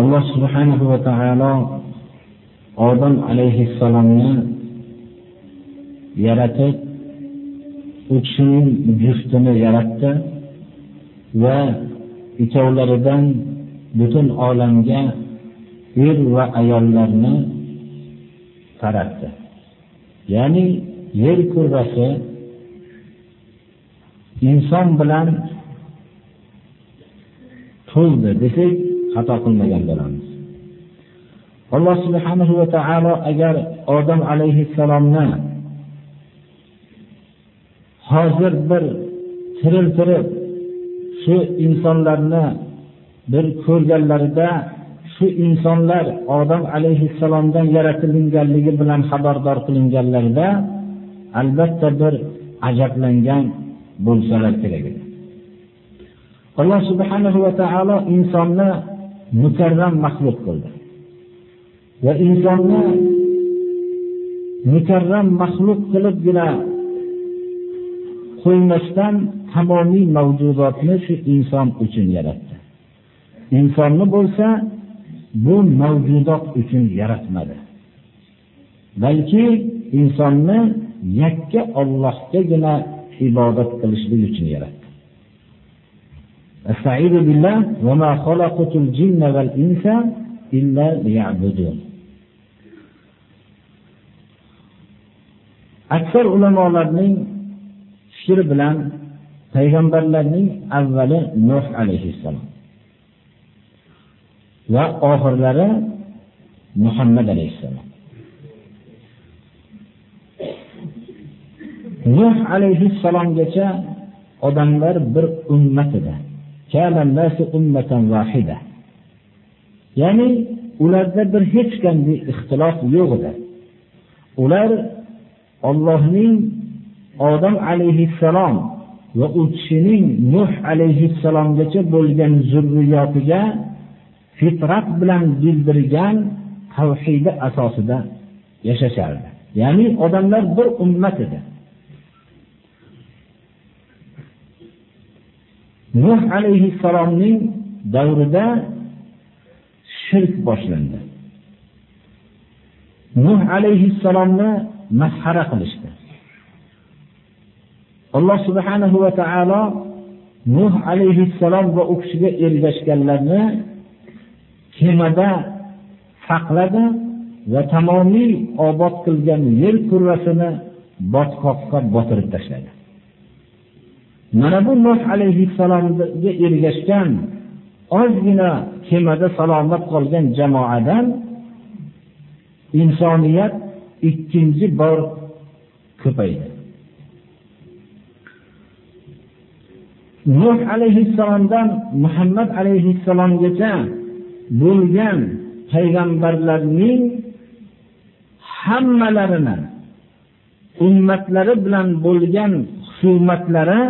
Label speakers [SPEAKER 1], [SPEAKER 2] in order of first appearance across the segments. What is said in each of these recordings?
[SPEAKER 1] Alloh subhanahu va taolo odam alayhissalomni yaratib u kishining juftini yaratdi va ikkovlaridan butun olamga er va ayollarni taratdi. Ya'ni yer kurrasi inson bilan to'ldi desak xato qilmagan bo'lamiz. Alloh subhanahu va taolo agar odam alayhissalomni hozir bir tiriltirib shu insonlarni bir ko'rganlarida shu insonlar odam alayhissalomdan yaratilinganligi bilan xabardor qilinganlarida albatta bir ajablangan bo'lsalar kerak edi. Alloh subhanahu va taolo insonni mukarram maxluq qildi. Va insonni mukarram maxluq qilibgina qo'ymasdan tamomiy mavjudotni shu inson uchun yaratdi. Insonni bo'lsa bu mavjudot uchun yaratmadi. Balki insonni yakka ollohgagina ibodat qilishlik uchun yaratdi. Estaizu billah ve ma khalaqatul cinne vel insa illa liya'budun. Aksar ulamolarning fikri bilan payg'ambarlarning avvali Nuh alayhissalom va oxirlari Muhammad alayhissalom. Nuh alayhissalomgacha odamlar bir ummat edi. Ya'ni ularda bir hech qanday ixtilof yo'q edi ular Allohning odam alayhissalom va u kishining nuh alayhissalomgacha bo'lgan zurriyotiga fitrat bilan bildirgan tavhidi asosida yashashardi ya'ni odamlar bir ummat edi Nuh alayhissalomning davrida shirk boshlandi. Nuh alayhissalomni masxara qilishdi. Alloh subhanahu va taolo Nuh alayhissalom va u kishiga ergashganlarni kemada saqladi va tamomiy obod qilgan yer kurrasini botqoqqa botirib tashladi. Mana bu Nuh alayhissalomga ergashgan ozgina kemada salomat qolgan jamoadan insoniyat ikkinchi bor ko'paydi. Nuh alayhissalomdan Muhammad alayhissalomgacha bo'lgan payg'ambarlarning hammalarini ummatlari bilan bo'lgan husumatlari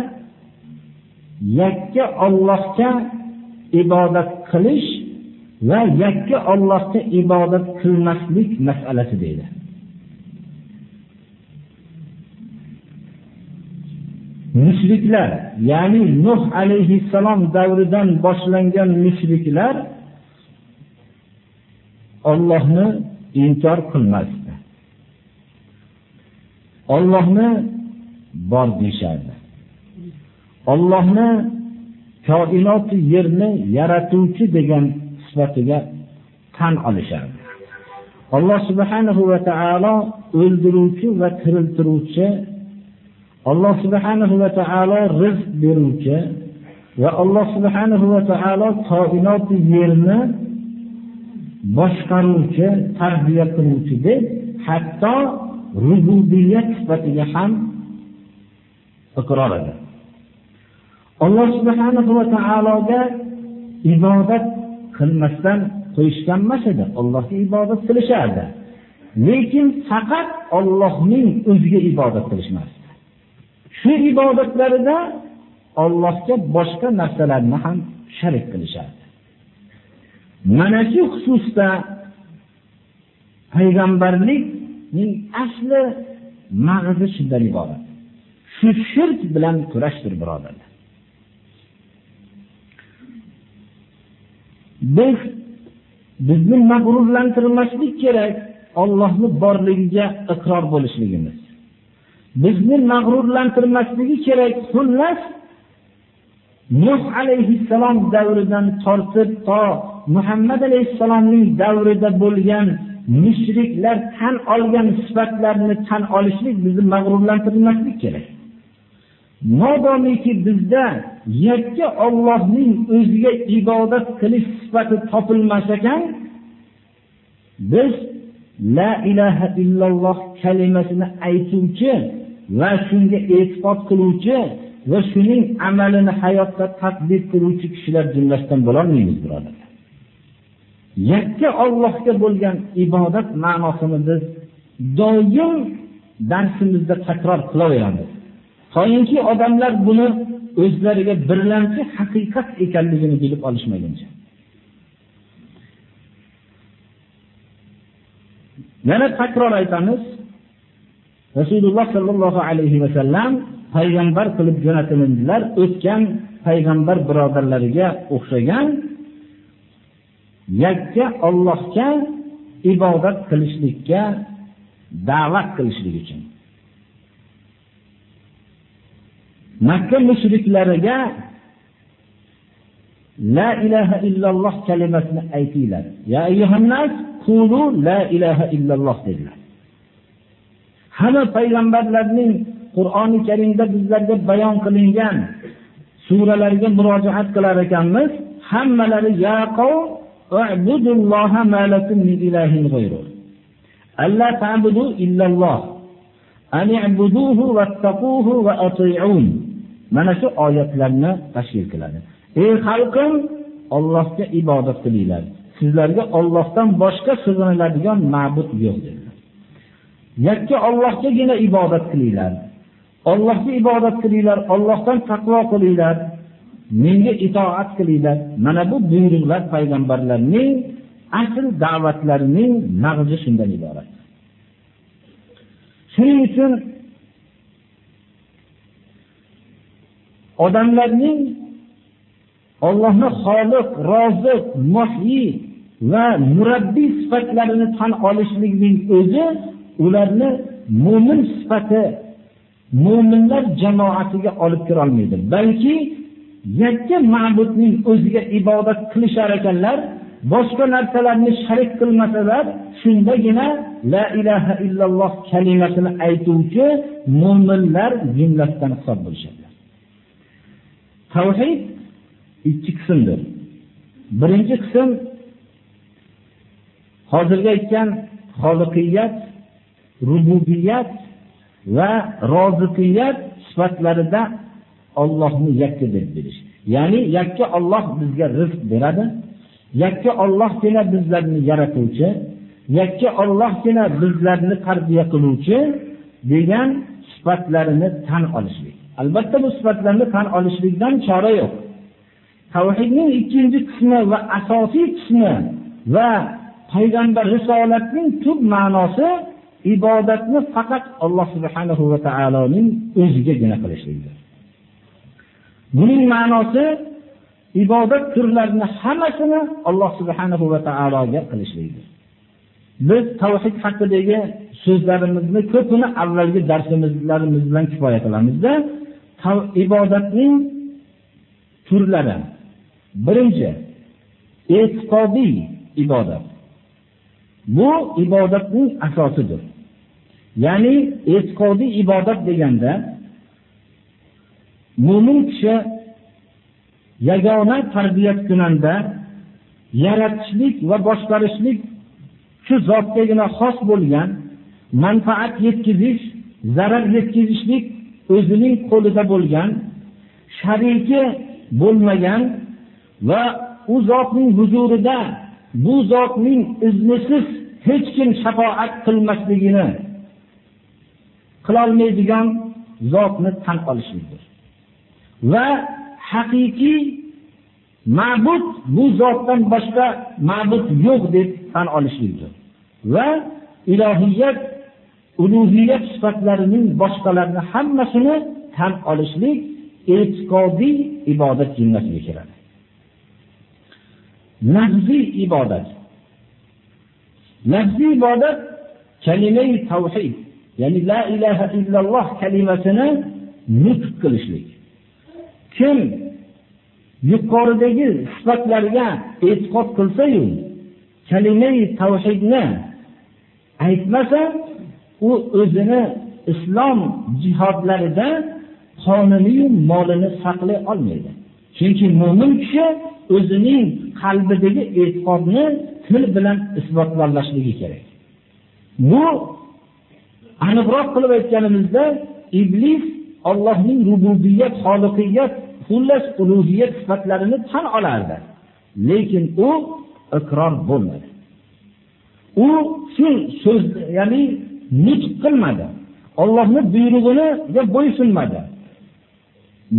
[SPEAKER 1] yakka Allohga ibodat qilish va yakka Allohga ibodat qilmaslik masalasi deydi. Mushriklar, ya'ni Nuh alayhissalom davridan boshlangan mushriklar Allohni inkor qilmasdi. Allohni bor deyshardi. Allohni koinot yerni yaratuvchi degan sifatiga tan olishardi. Alloh subhanahu va taolo o'ldiruvchi va tiriltiruvchi, Alloh subhanahu va taolo rizq beruvchi va Alloh subhanahu va taolo koinot yerni boshqaruvchi, tarbiya qiluvchi deb hatto rububiyat sifatiga ham iqror edi. Alloh subhanahu va taologa ibodat qilmasdan qo'yishgan emas edi. Allohga ibodat qilishardi. Lekin faqat Allohning o'ziga ibodat qilishmasdi shu ibodatlarida Allohga boshqa narsalarni ham sharik qilishardi. Mana shu xususda payg'ambarlikning asli mag'zi shundan iborat. Shu shirk bilan kurashdir birodarlar. Biz bizni mag'rurlantirmaslik kerak Allohning borligiga iqror bo'lishligimiz. Bizni mag'rurlantirmasligi kerak xullas nuh alayhissalom davridan tortib to muhammad alayhissalomning davrida bo'lgan mushriklar tan olgan sifatlarni tan olishlik bizni mag'rurlantirmaslik kerak. Modomiki bizda yakka Allohning o'ziga ibodat qilish sifati topilmas ekan biz la ilaha illalloh kalimasini aytuvchi va shunga e'tiqod qiluvchi va shuning amalini hayotda tatbiq qiluvchi kishilar jumlasidan bo'lolmaymiz birodarlar yakka Allohga bo'lgan ibodat ma'nosini biz doim darsimizda takror qilaveramiz. Toinki odamlar buni o'zlariga birlamchi haqiqat ekanligini bilib olishmaguncha. Yana takror aytamiz rasululloh sallallohu alayhi vasallam payg'ambar qilib jo'natildilar o'tgan payg'ambar birodarlariga o'xshagan yakka Allohga ibodat qilishlikka da'vat qilishlik uchun. Makka mushriklariga la ilaha illalloh kalimasini aytinglar. Ya ayyuhannas qulu la ilaha illalloh dedilar. Hamma payg'ambarlarning qur'oni karimda bizlarga bayon qilingan suralarga murojaat qilar ekanmiz. Hammalari ya qavm Ubudulloha ma lakum min ilahin g'ayruh alla ta'budu illalloh Ani'buduhu wattaquhu va ati'un. Mana shu oyatlarni tashkil qiladi. Ey xalqim ollohga ibodat qilinglar. Sizlarga ollohdan boshqa sig'iniladigan ma'bud yo'q dedilar. Yakka ollohgagina ibodat qilinglar. Ollohga ibodat qilinglar ollohdan taqvo qilinglar. Menga itoat qilinglar. Mana bu buyruqlar payg'ambarlarning asl da'vatlarining mag'zi shundan iborat. Shuning uchun odamlarning Allohni xoliq roziq muhyi va murabbiy sifatlarini tan olishlikning o'zi ularni mu'min sifati mu'minlar jamoatiga olib kirolmaydi balki yakka ma'budning o'ziga ibodat qilishar ekanlar boshqa narsalarni sharik qilmasalar shundagina la ilaha illalloh kalimasini aytuvchi mu'minlar jumlasidan hisob bo'lishadi. Tavhid ikki qismdir. Birinchi qism hozirgi aytgan xoliqiyat rububiyat va roziqiyat sifatlarida ollohni yakka deb bilish. Ya'ni yakka olloh bizga rizq beradi yakka ollohgina bizlarni yaratuvchi yakka ollohgina bizlarni tarbiya qiluvchi degan sifatlarini tan olishlik. Albatta bu sifatlarni tan olishlikdan chora yo'q. Tavhidning ikkinchi qismi va asosiy qismi va payg'ambar risolatining tub ma'nosi ibodatni faqat alloh subhanahu va taoloning o'zigagina qilishlikdir buning ma'nosi ibodat turlarini hammasini alloh subhanahu va taologa qilishlikdir biz tavhid haqidagi so'zlarimizni ko'pini avvalgi darsimizlarimiz bilan kifoya qilamizda ibodatning turlari. Birinchi e'tiqodiy ibodat. Bu ibodatning asosidir. Ya'ni e'tiqodiy ibodat deganda mu'min kishi yagona tarbiyat kunanda yaratishlik va boshqarishlik shu zotgagina xos bo'lgan manfaat yetkazish zarar yetkazishlik o'zining qo'lida bo'lgan shariki bo'lmagan va u zotning huzurida bu zotning iznisiz hech kim shafoat qilmasligini qilolmaydigan zotni tan olishlikdir. Va haqiqiy ma'bud bu zotdan boshqa ma'bud yo'q deb tan olishlikdir. Va ilohiyat ulug'iyat sifatlarining boshqalarini hammasini tan olishlik e'tiqodiy ibodat jumlasiga kiradi. Lafziy ibodat. Lafziy ibodat kalimai tavhid ya'ni la ilaha illalloh kalimasini nutq qilishlik. Kim yuqoridagi sifatlarga e'tiqod qilsa-yu, kalimai tavhidni aytmasa u o'zini islom jihodlarida qonini molini saqlay olmaydi chunki mo'min kishi o'zining qalbidagi e'tiqodni til bilan isbotlanlashligi kerak bu aniqroq qilib aytganimizda iblis Allohning rububiyat, xoliqiyat, xullas ulug'iyat sifatlarini tan olardi. Lekin u iqror bo'lmadi. U shu so'z, ya'ni nutq qilmadi. Allohning buyrug'iga bo'ysunmadi.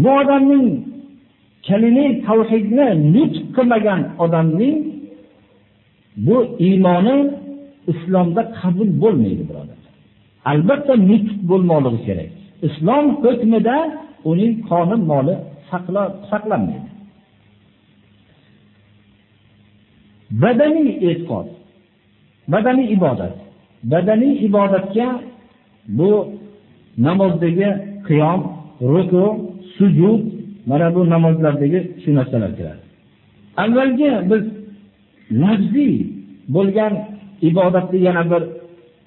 [SPEAKER 1] Bu odamning kalima tavhidni nutq qilmagan odamning bu iymoni islomda qabul bo'lmaydi, birodar. Albatta nutq bo'lmoqligi kerak. islom hukmida uning qoni moli saqlanmaydi badaniy e'tiqod badaniy ibodat badaniy ibodatga bu namozdagi qiyom ruku sujud mana bu namozlardagi shu narsalar kiradi. Avvalgi biz nafsiy bo'lgan ibodatni yana bir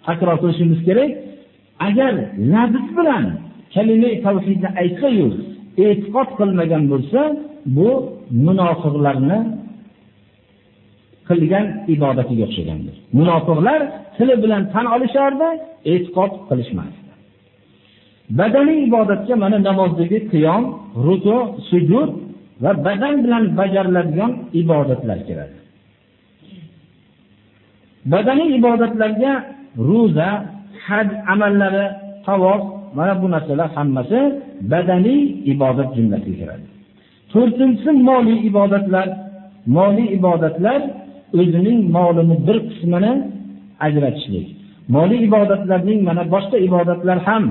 [SPEAKER 1] takror qilishimiz kerak. Agar nafs bilan kalima tavhidni aytsayu e'tiqod qilmagan bo'lsa bu munofiqlarni qilgan ibodatiga o'xshagandir munofiqlar tili bilan tan olishardi e'tiqod qilishmasdi badaniy ibodatga mana namozdagi qiyom ruku sujud va badan bilan bajariladigan ibodatlar kiradi badaniy ibodatlarga ro'za haj amallari, tavof, mana bu narsalar hammasi badaniy ibodat jumlasiga kiradi. To'rtinchisi moliy ibodatlar. Moliy ibodatlar o'zining molini bir qismini ajratishlik. Moliy ibodatlarning mana boshqa ibodatlar ham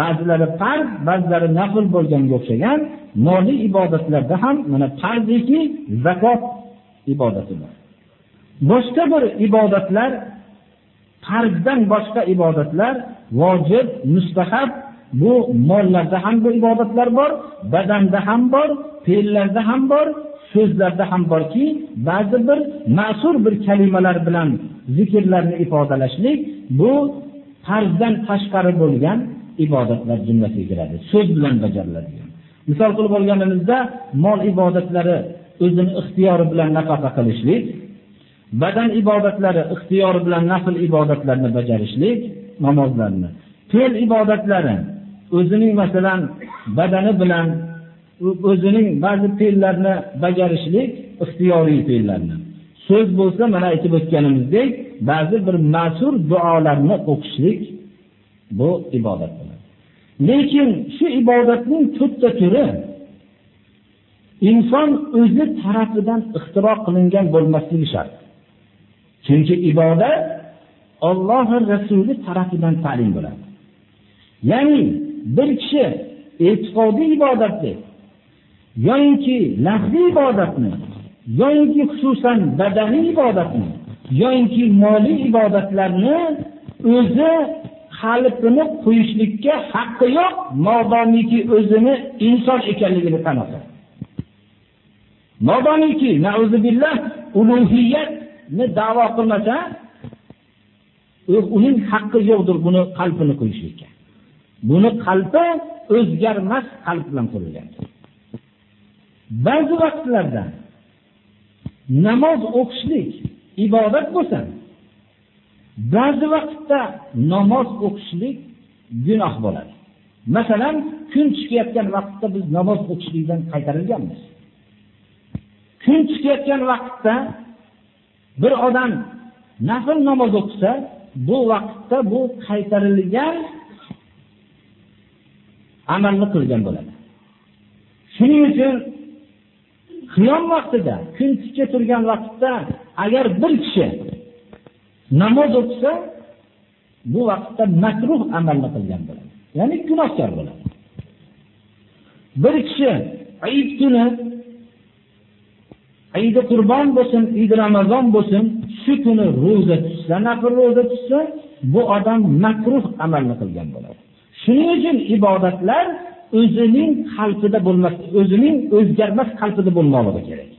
[SPEAKER 1] ba'zilari farz, ba'zilari nafl bo'lganga o'xshagan moliy ibodatlarda ham mana farziki zakot ibodati bor. Boshqa bir ibodatlar farzdan boshqa ibodatlar vojib, mustahab bu mollarda ham bu ibodatlar bor, badanda ham bor, fe'llarda ham bor, so'zlarda ham borki, ba'zi bir ma'sur bir kalimalar bilan zikrlarni ifodalashlik bu farzdan tashqari bo'lgan ibodatlar jumlasiga kiradi. So'z bilan bajariladigan. Misol qilib olganimizda mol ibodatlari o'zini ixtiyori bilan nafaqa qilishlik, badan ibodatlari ixtiyori bilan nafl ibodatlarni bajarishlik namozlarni fe'l ibodatlari o'zining masalan badani bilan o'zining ba'zi fe'llarni bajarishlik ixtiyoriy fe'llarni. So'z bo'lsa mana aytib o'tganimizdek ba'zi bir ma'sur duolarni o'qishlik bu ibodat bo'ladi. Lekin shu ibodatning to'rtta turi inson o'zi tarafidan ixtiro qilingan bo'lmasligi shart. Chunki ibodat Alloh rasuli tarafidan ta'lim bo'ladi. Ya'ni bir kishi e'tiqodiy ibodatni yoyinki lafziy ibodatni yoyinki xususan badaniy ibodatni yoyinki moliy ibodatlarni o'zi qalbini qo'yishlikka haqqi yo'q, modomiki o'zini inson ekanligini tan olsa. Modomiki nauzubillah ulug'iyatni da'vo qilmasa, uning haqqi yo'qdir buni qalbini qo'yishlikka. Buni qalbi o'zgarmas qalb bilan qurilgan. Ba'zi vaqtlarda namoz o'qishlik ibodat bo'lsa, ba'zi vaqtda namoz o'qishlik gunoh bo'ladi. Masalan, kun chiqayotgan vaqtda biz namoz o'qishlikdan qaytarilganmiz. kun chiqayotgan vaqtda bir odam nafl namoz o'qisa bu vaqtda bu qaytarilgan amalni qilgan bo'ladi shuning uchun qiyom vaqtida kun tikka turgan vaqtda agar bir kishi namoz o'qisa bu vaqtda makruh amalni qilgan bo'ladi ya'ni gunohkor bo'ladi bir kishi Eid kuni Eid Qurbon bo'lsin, Eid Ramazon bo'lsin, shu kuni roza tutsa, nafl roza tutsa, bu odam makruh amalni qilgan bo'ladi. Shuning uchun ibodatlar o'zining qalbida bo'lmas, o'zining o'zgarmas qalbida bo'lmoqligi kerak.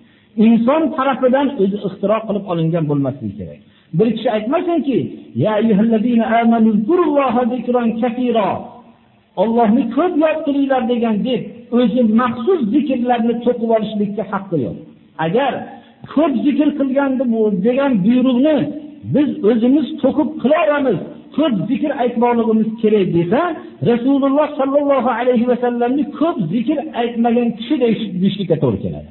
[SPEAKER 1] Inson tarafidan o'zi ixtiro qilib olingan bo'lmasligi kerak. Bir kishi aytmasinki, ya ayyuhallazina amanu zkurulloha zikran katira. Allohni ko'p yod qilinglar degan deb o'zi maxsus zikrlarni to'qib olishlikka haqqi yo'q. Agar ko'p zikr qilgandim degan buyruqni biz o'zimiz to'qib qilaveramiz, ko'p zikr aytmoqligimiz kerak desa, Rasululloh sallallohu alayhi vasallamni ko'p zikr aytmagan kishi deyishlikka to'g'ri keladi.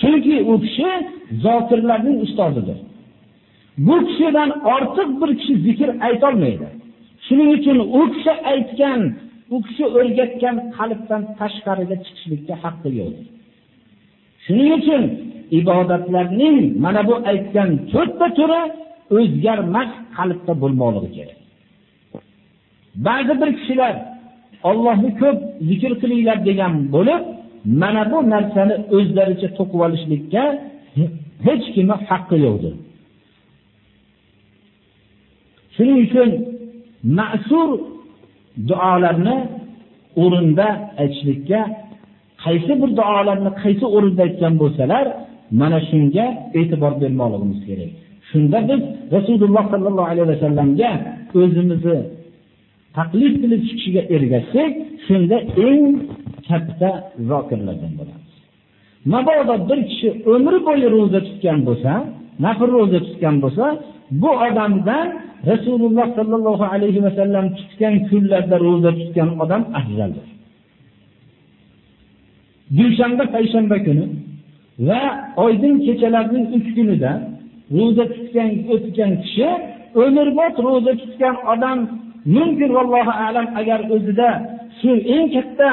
[SPEAKER 1] Chunki u kishi zokirlarning ustozidir. Bu kishidan ortiq bir kishi zikr aytolmaydi. Shuning uchun u kishi aytgan, u kishi o'rgatgan qalbdan tashqariga chiqishlikka haqqi yo'q. Shuning uchun ibodatlarning mana bu aytgan to'rtta turi o'zgarmas qalbda bo'lmoqligi kerak. Ba'zi bir kishilar Allohni ko'p zikr qilinglar degan bo'lib, mana bu narsani o'zlaricha to'qib olishlikka hech kimga haqqi yo'qdir. Shuning uchun ma'sur duolarni o'rinda aytishlikka qaysi bir duolarni qaysi o'rinda aytgan bo'lsalar, mana shunga e'tibor bermoqligimiz kerak. Shunda biz Rasululloh sallallohu alayhi vasallamga o'zimizni taqlid qilib chiqishiga ergashsak, shunda eng katta zokirlardan bo'lamiz. Mabodo bir kishi umri bo'yi roza tutgan bo'lsa, nafr roza tutgan bo'lsa, bu odamdan Rasululloh sallallohu alayhi vasallam tutgan kunlarda roza tutgan odam afzaldir. Dushanba, payshanba kuni va oydin kechalarning 3 kunida roza tutgan o'tgan kishi umrbod roza tutgan odam mumkin vallohu a'lam agar o'zida shu eng katta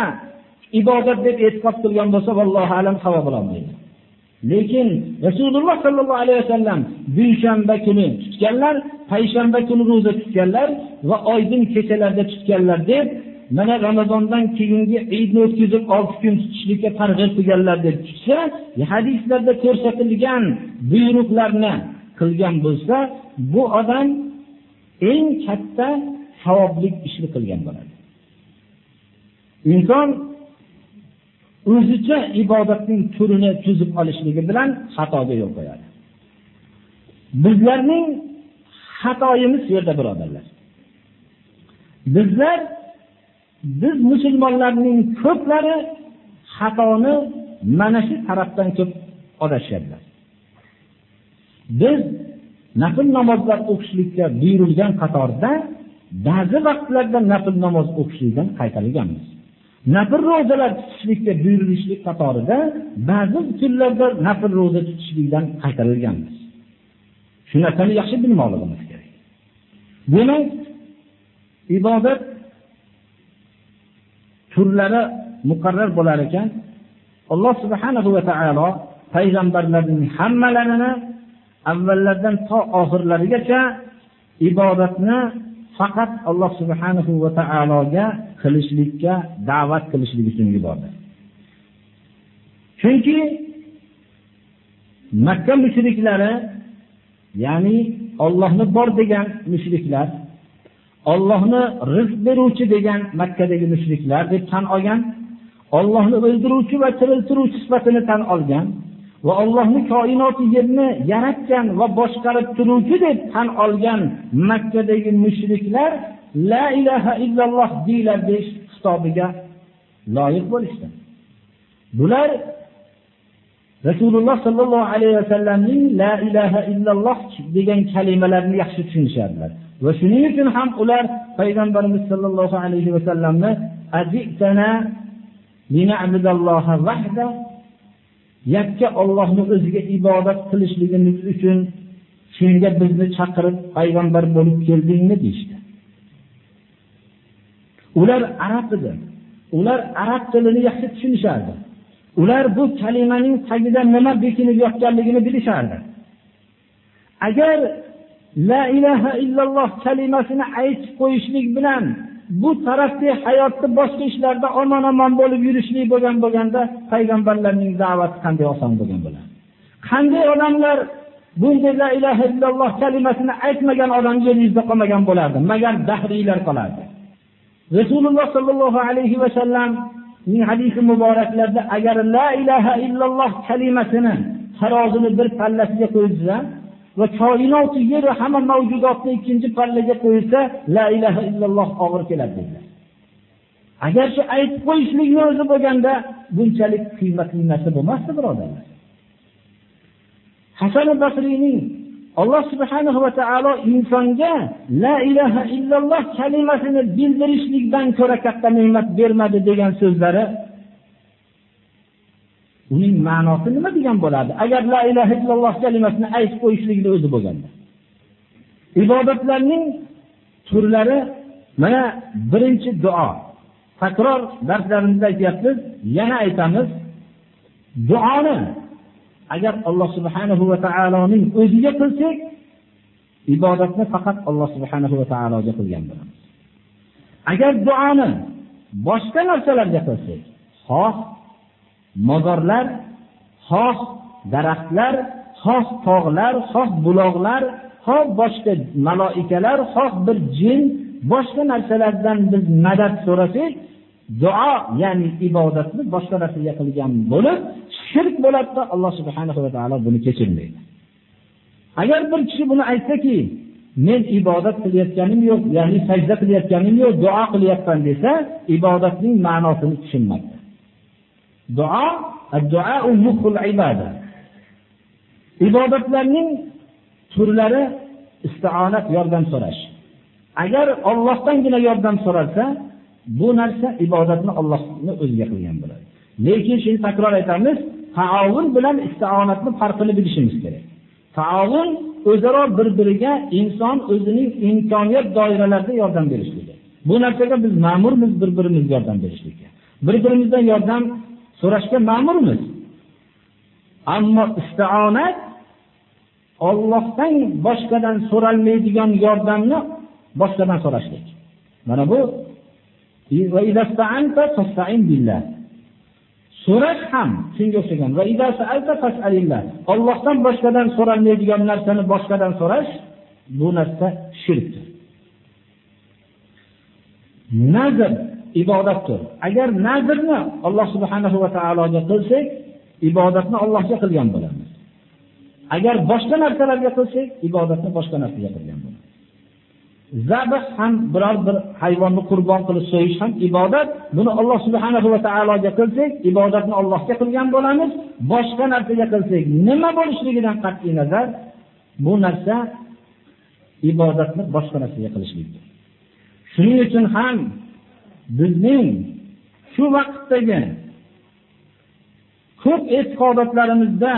[SPEAKER 1] ibodat deb e'tiqod qilgan bo'lsa vallohu a'lam savob olmaydi. Lekin Rasululloh sallallohu alayhi vasallam dushanba kuni tutganlar, payshanba kuni roza tutganlar va oydin kechalarda tutganlar deb mana Ramazondan keyingi Eidni o'tkazib 6 kun tutishlikka targ'ib qilganlar deb tutsa, e, hadislarda ko'rsatilgan buyruqlarni qilgan bo'lsa, bu odam eng katta savoblik ishni qilgan bo'ladi. Inson o'zicha ibodatning turini tuzib olishligi bilan xatoga yo'l qo'yadi. Bizlarning xatoyimiz yerda birodarlar. Bizlar biz musulmonlarning ko'plari xatoni mana shu tarafdan ko'p odashyaptilar. Biz nafl namozlar o'qishlikka buyurilgan qatorda ba'zi vaqtlarda nafl namoz o'qishlikdan qaytarilganmiz. Nafl ro'zalar tutishlikka buyurilishlik qatorida ba'zi kunlarda nafl ro'za tutishlikdan qaytarilganmiz. Shu narsani yaxshi bilmoqligimiz kerak. Demak, ibodat turlari muqarrar bo'lar ekan, Alloh subhanahu va taolo payg'ambarlarning hammalarini avvallardan to oxirlarigacha ibodatni faqat Alloh subhanahu va taologa qilishlikka da'vat qilishlik uchun yubordi. Chunki Makka mushriklari, ya'ni Allohni bor degan mushriklar, Allohni rizq beruvchi degan Makkadagi mushriklar deb tan olgan, Allohni o'ldiruvchi va tiriltiruvchi sifatini tan olgan va Allohni koinoti yerni yaratgan va boshqarib turuvchi deb tan olgan Makkadagi mushriklar la ilaha illalloh deylar deish xitobiga loyiq bo'lishdi. Bular Rasululloh sallallohu alayhi vasallamning la ilaha illalloh degan kalimalarni yaxshi tushunishardilar. Va shuning uchun ham ular payg'ambarimiz sallallohu alayhi vasallamni ajitana lina'budalloha vahda yakka Allohni o'ziga ibodat qilishligimiz uchun shunga bizni chaqirib payg'ambar bo'lib keldingmi deyishdi. Ular arab edi. Ular arab tilini yaxshi tushunishardi. Ular bu kalimaning tagida nima bekinib yotganligini bilishardi. Agar la ilaha illalloh kalimasini aytib qo'yishlik bilan bu tarafdagi hayotni boshqa ishlarda omon-omon bo'lib yurishlik bo'lgan bo'lganda payg'ambarlarning da'vati qanday oson bo'lgan bo'ladi. Qanday odamlar bunday la ilaha illalloh kalimasini aytmagan odam yer yuzida qolmagan bo'lardi, magar dahriylar qolardi. Rasululloh sallallohu alayhi vasallamning hadisi muboraklarida agar la ilaha illalloh kalimasini tarozini bir pallasiga qo'yilsa va koinoti yer hamma mavjudotni ikkinchi pallaga qo'yilsa la ilaha illalloh og'ir keladi dedilar. Agar shu aytib qo'yishlikni o'zi bo'lganda bunchalik qiymatli narsa bo'lmasdi birodarlar. Hasan Basriyning Alloh subhanahu va taolo insonga la ilaha illalloh kalimasini bildirishlikdan ko'ra katta ne'mat bermadi degan so'zlari uning ma'nosi nima degan bo'ladi? Agar la ilaha illalloh kalimasini aytib qo'yishlikni o'zi bo'lganda. Ibodatlarning turlari mana birinchi duo. Takror darslarimizda aytyapmiz, yana aytamiz. Duoni agar Alloh subhanahu va taoloning o'ziga qilsak, ibodatni faqat Alloh subhanahu va taologa qilgan bo'lamiz. Agar duoni boshqa narsalarga qilsak, xoh mozorlar, xoh daraxtlar, xoh tog'lar, xoh buloqlar, xoh boshqa maloikalar, xoh bir jin, boshqa narsalardan biz madad so'rasak, duo ya'ni ibodatni boshqa narsaga qilgan bo'lib shirk bo'ladida alloh subhanahu va taolo buni kechirmaydi agar bir kishi buni aytsaki men ibodat qilayotganim yo'q ya'ni sajda qilayotganim yo'q duo qilyapman desa ibodatning ma'nosini tushunmaydi. Duo ibodatlarning turlari istionat yordam so'rash agar Allohdangina yordam so'ralsa bu narsa ibodatni Allohni o'ziga qilgan bo'ladi. Lekin shuni takror aytamiz, taovun bilan istionatni farqini bilishimiz kerak. Taovun o'zaro bir-biriga inson o'zining imkoniyat doiralarida yordam berishligi. Bu narsaga biz ma'murmiz bir-birimizga yordam berishlikka. Bir-birimizdan yordam so'rashga ma'murmiz. Ammo istionat Allohdan boshqadan so'ralmaydigan yordamni boshqadan so'rashlik. Mana bu so'rash ham shunga o'xshagan Allohdan boshqadan so'ralmaydigan narsani boshqadan so'rash bu narsa shirkdir nazr ibodatdir agar nazrni alloh subhanahu va taologa qilsak ibodatni allohga qilgan bo'lamiz agar boshqa narsalarga qilsak ibodatni boshqa narsaga qilgan bo'lamiz zabh ham biror bir hayvonni qurbon qilib so'yish ham ibodat. Buni Alloh subhanahu va taologa qilsak, ibodatni Allohga qilgan bo'lamiz. Boshqa narsaga qilsak, nima bo'lishligidan qat'iy nazar bu narsa ibodatni boshqa narsaga qilishlikdir. Shuning uchun ham bizning shu vaqtdagi ko'p e'tiqodotlarimizda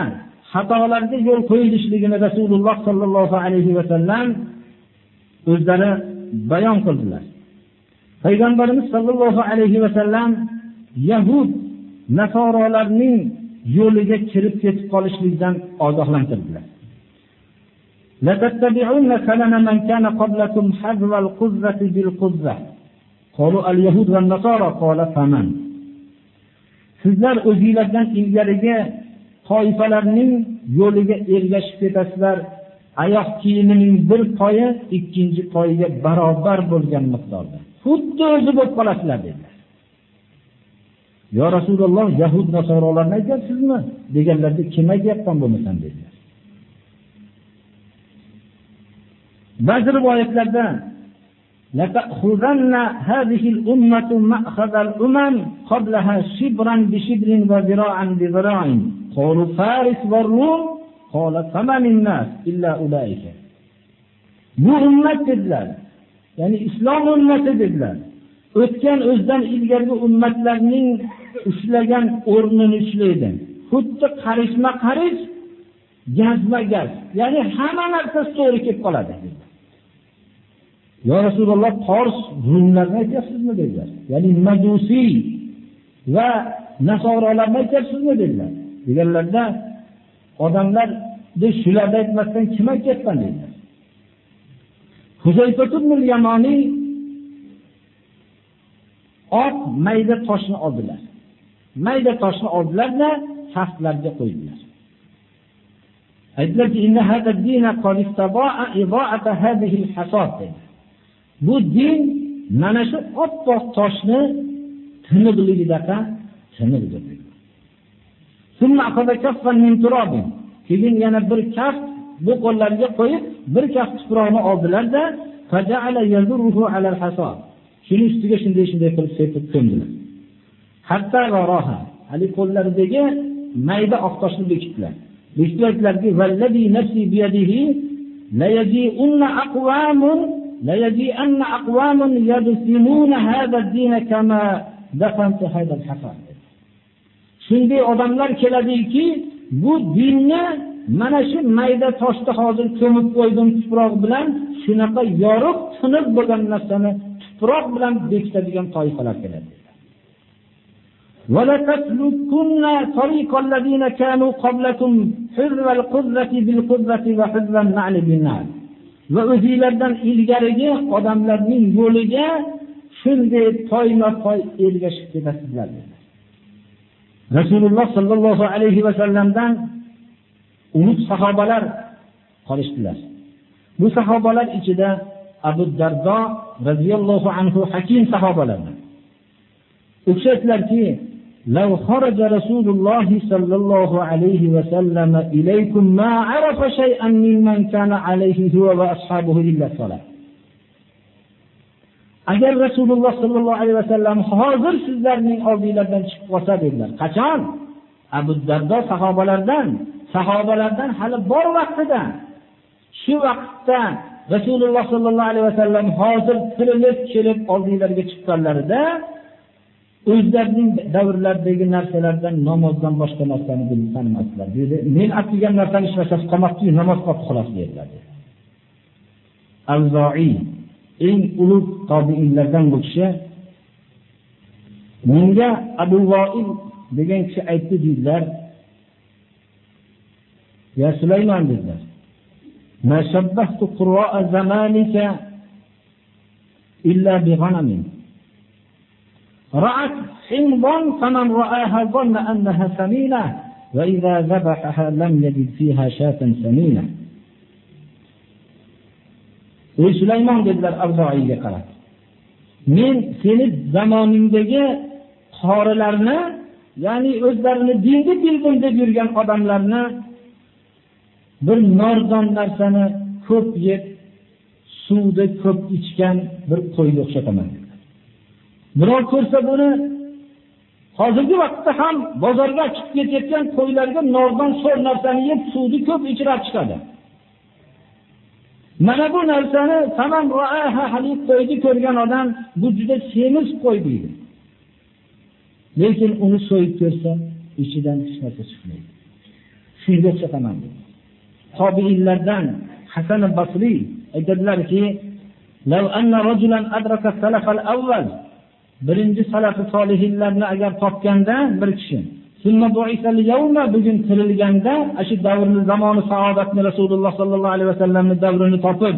[SPEAKER 1] xatolarga yo'l qo'yilishligini Rasululloh sollallohu alayhi va sallam o'zlari bayon qildilar. Payg'ambarimiz sollallohu alayhi va sallam Yahud nasorolarning yo'liga kirib ketib qolishlikdan ogohlantirdilar. لتتبعون سنن من كان قبلكم حذو القذة بالقذة Qalu al-yahud va nasara qala faman. Sizlar o'zingizlardan ilgarigi toifalarning yo'liga ergashib ketasizlar. Oyoq kiyimining bir poyi ikkinchi poyiga barobar bo'lgan miqdorda. Xuddi o'zi bo'lib qolasizlar dedilar. Ya Rasululloh yahud nasoralarni aytyapsizmi? deganlarda kim aytayapman bo'lmasan dedilar. Ba'zi rivoyatlarda لتأخذن هذه الأمة مأخذ الأمم قبلها شبرا بشبر وذراعا بذراع قالوا فارس والروم bu ummat dedilar ya'ni islom ummati dedilar o'tgan o'zidan ilgargi ummatlarning ushlagan o'rnini ushlaydi xuddi qarishma qarish gazma gaz ya'ni hamma narsasi to'g'ri kelib qoladi yo rasululloh fors rumlarni aytyapsizmi dedilar. Ya'ni majusiy va nasorolarni aytyapsizmi dedilar. Deganlarda odamlar shularni aytmasdan kim aytyapman dedilar. Yamoniy oq mayda toshni oldilar. Mayda toshni oldilarda saflarga qo'ydilar. Aytdilarki bu din mana shu oppoq toshni tiniqligidaqa tiniqdir keyin yana bir kaft bu qo'llariga qo'yib bir kaft tuproqni hasa. shuni ustiga shunday shunday qilib sepib ko'mdilar roha, ali qo'llaridagi mayda oq toshni bekitdilar. Bekitib aytdilarki ليجيئن أقوام يدفنون هذا الدين كما دفنت هذا الحصى shunday odamlar keladiki bu dinni mana shu mayda toshda hozir ko'mib qo'ydim tuproq bilan shunaqa yorug' tiniq bo'lgan narsani tuproq bilan bekitadigan toifalar keladi ولتسلكن طريق الذين كانوا قبلكم حذو القذة بالقذة وحذو النعل بالنعل va o'zinglardan ilgarigi odamlarning yo'liga shunday toyma toy ergashib ketasizlar dedi. Rasululloh sollallohu alayhi vasallamdan umid sahobalar qolishdilar. Bu sahobalar ichida abu dardo roziyallohu anhu hakim sahobalardan. U kishi aytdilarki لو خرج رسول الله صلى الله عليه وسلم إليكم ما عرف شيئا ممن كان عليه هو وأصحابه إلا الصلاة agar rasululloh sollallohu alayhi vasallam hozir sizlarning oldinglardan chiqib qolsa dedilar qachon abu dardo sahobalardan sahobalardan hali bor vaqtida shu vaqtda rasululloh sollallohu alayhi vasallam hozir tirilib kelib oldinglarga chiqqanlarida o'zlarining davrlaridagi narsalardan namozdan boshqa narsani tanimasdilar dedi men olib kelgan narsani ishlashasi qolmabdiyu namoz qolibdi xolos dedilar avzoiy eng ulug' tobiinlardan bu kishi menga abu voil degan kishi aytdi deydilar ya sulaymon dedilar ما شبهت قراء زمانك إلا بغنم رأت حمضا فمن رآها ظن أنها ثمينة وإذا ذبحها لم يجد فيها شاة ثمينة ey sulaymon dedilar avzoiyga qarab men seni zamoningdagi qorilarni ya'ni o'zlarini dinni bildim deb yurgan odamlarni bir nordon narsani ko'p yeb suvni ko'p ichgan bir qo'yga o'xshataman Birov ko'rsa buni hozirgi vaqtda ham bozorga chiqib ketayotgan qo'ylarga nordon so'r narsani yeb suvni ko'p ichirib chiqadi. Mana bu narsani tamam ra'aha halib qo'yni ko'rgan odam bu juda semiz qo'y deydi. Lekin uni so'yib ko'rsa, ichidan hech narsa chiqmaydi. Shunga o'xshataman. Tobiinlardan Hasan al-Basri aytadilarki, "Law anna rajulan adraka salaf al-awwal" birinchi salafi solihinlarni agar topganda bir kishi bugun tirilganda shu davrni zamoni saodatni rasululloh sollallohu alayhi vasallamni davrini topib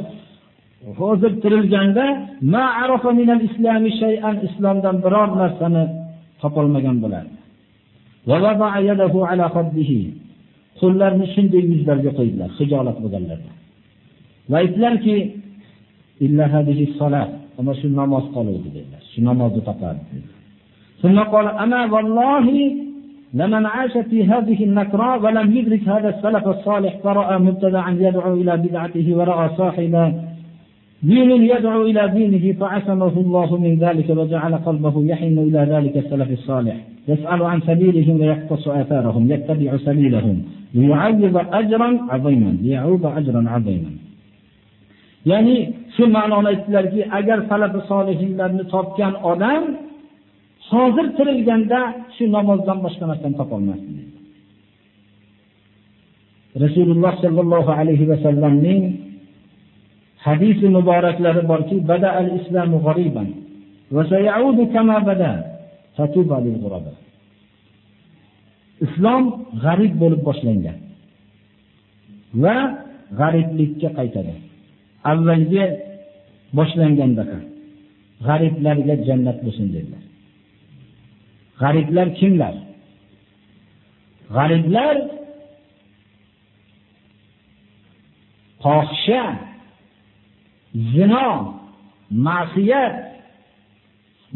[SPEAKER 1] hozir tirilganda islomdan biror narsani topolmagan bo'lardi. Qo'llarini shunday yuzlariga qo'ydilar hijolat bo'lganlarda va aytdilarki ana shu namoz qoluvdi dedilar. Namozni topardi ثم قال أما والله لمن عاش في هذه النكراء ولم يدرك هذا السلف الصالح فرأى مبتدعا يدعو إلى بدعته ورأى صاحبا دين يدعو إلى دينه فعصمه الله من ذلك وجعل قلبه يحن إلى ذلك السلف الصالح. يسأل عن سبيلهم ويقتص آثارهم يتبع سبيلهم ليعوض أجرا عظيما ليعوض أجرا عظيما. ya'ni shu ma'noni aytdilarki agar salafi solihinlarni topgan odam hozir tirilganda shu namozdan boshqa narsani topolmasdi. Rasululloh sollallohu alayhi vasallamning hadisi muboraklari borki bada al islamu g'ariban va sayaudu kama bada fatuba lil ghuraba. Islom g'arib bo'lib boshlangan va g'ariblikka qaytadi. Avvalgi boshlangandaqa g'ariblarga jannat bo'lsin dedilar. G'ariblar kimlar? G'ariblar fohisha zino ma'siyat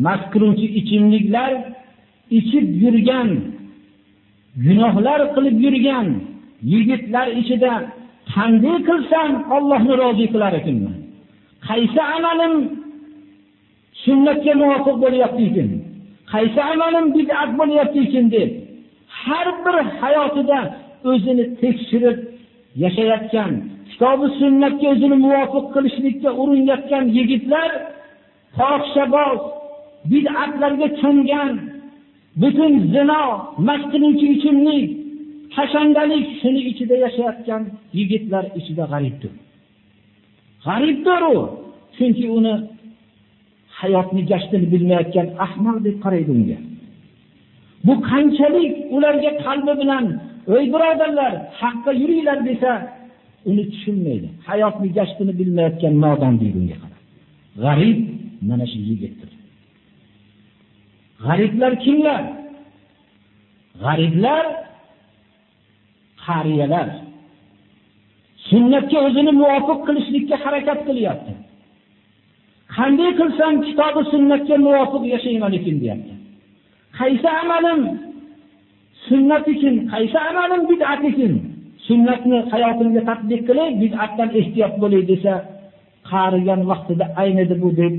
[SPEAKER 1] mast qiluvchi ichimliklar ichib yurgan gunohlar qilib yurgan yigitlar ichida qanday qilsam Allohni rozi qilar ekanman? Qaysi amalim sunnatga muvofiq bo'lyapti ekan qaysi amalim bid'at bo'lyapti ekan deb har bir hayotida o'zini tekshirib yashayotgan kitobi sunnatga o'zini muvofiq qilishlikka urinayotgan yigitlar fohishaboz bid'atlarga cho'mgan butun zino mast qiluvchi ichimlik hashandalik shuni ichida yashayotgan yigitlar ichida g'aribdir. G'aribdir u chunki uni hayotni gashtini bilmayotgan ahmoq deb qaraydi unga. Bu qanchalik ularga qalbi bilan ey birodarlar haqqa yuringlar desa uni tushunmaydi. Hayotni gashtini bilmayotgan nodon deydi unga qarab g'arib mana shu yigitdir. G'ariblar kimlar? G'ariblar qariyalar. Sunnatga o'zini muvofiq qilishlikka harakat qilyapti. Qanday qilsam kitobi sunnatga muvofiq yashayman ekan deyapti. Qaysi amalim sunnat ekan qaysi amalim bid'at ekan sunnatni hayotimga tatbiq qilib, bid'atdan ehtiyot bo'lay desa qarigan vaqtida aynidi bu deb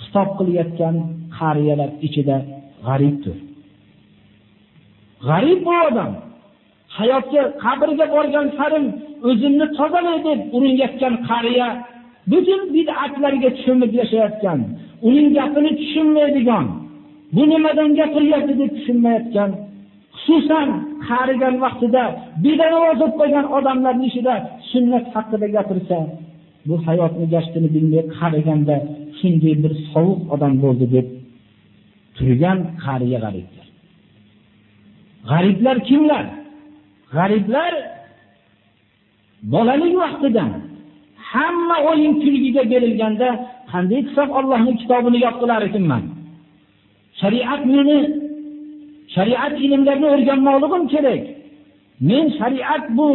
[SPEAKER 1] xitob qilayotgan qariyalar ichida g'aribdir. G'arib bu odam. Hayotga qabrga borgan sarim o'zimni tozalay deb urinayotgan qariya butun bid'atlarga tushunib yashayotgan uning gapini tushunmaydigan bu nimadan gapiryapti deb tushunmayotgan xususan qarigan vaqtida bedanavoz bo'lib qolgan odamlarni ishida sunnat haqida gapirsa bu hayotni gashtini bilmay qariganda shunday bir sovuq odam bo'ldi deb turgan qariya g'aribdir. G'ariblar kimlar? G'ariblar bolalik vaqtidan hamma o'yin kulgiga berilganda qanday qilsam Allohning kitobini yod qilar ekanman shariat meni shariat ilmlarini o'rganmoqligim kerak. Men shariat bu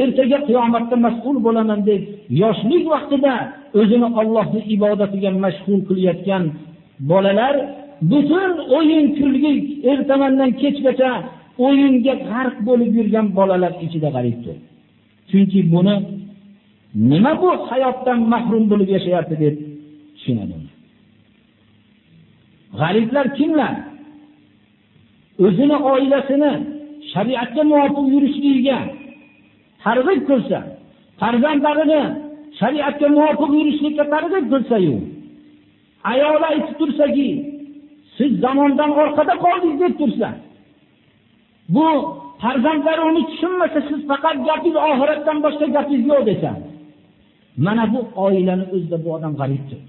[SPEAKER 1] ertaga qiyomatda mas'ul bo'laman deb yoshlik vaqtida o'zini Allohning ibodatiga mashg'ul qilayotgan bolalar butun o'yin kulgi ertamandan kechgacha o'yinga g'arq bo'lib yurgan bolalar ichida g'aribdir chunki buni nima bu hayotdan mahrum bo'lib yashayapti deb tushunadi. G'ariblar kimlar? O'zini oilasini shariatga muvofiq yurishligiga targ'ib qilsa farzandlarini shariatga muvofiq yurishlikka targ'ib qilsayu ayoli aytib tursaki siz zamondan orqada qoldingiz deb tursa bu farzandlari uni tushunmasa siz faqat gapingiz oxiratdan boshqa gapingiz yo'q desa mana bu oilani o'zida bu odam g'aribdir.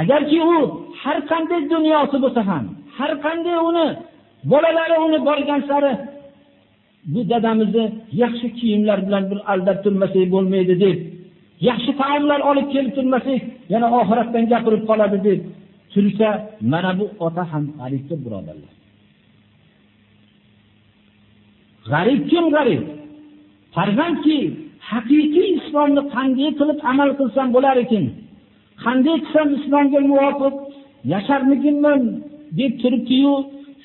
[SPEAKER 1] Agarki u har qanday dunyosi bo'lsa ham har qanday uni bolalari uni borgan sari bu dadamizni yaxshi kiyimlar bilan bir aldab turmasak bo'lmaydi deb yaxshi taomlar olib kelib turmasak yana oxiratdan gapirib qoladi deb tursa mana bu ota ham g'aribdir birodarlar. G'arib kim g'arib? Farzandki haqiqiy islomni qanday qilib amal qilsam bo'lar ekan? Qanday qilsam islomga muvofiq yasharmikinman? deb turibdiyu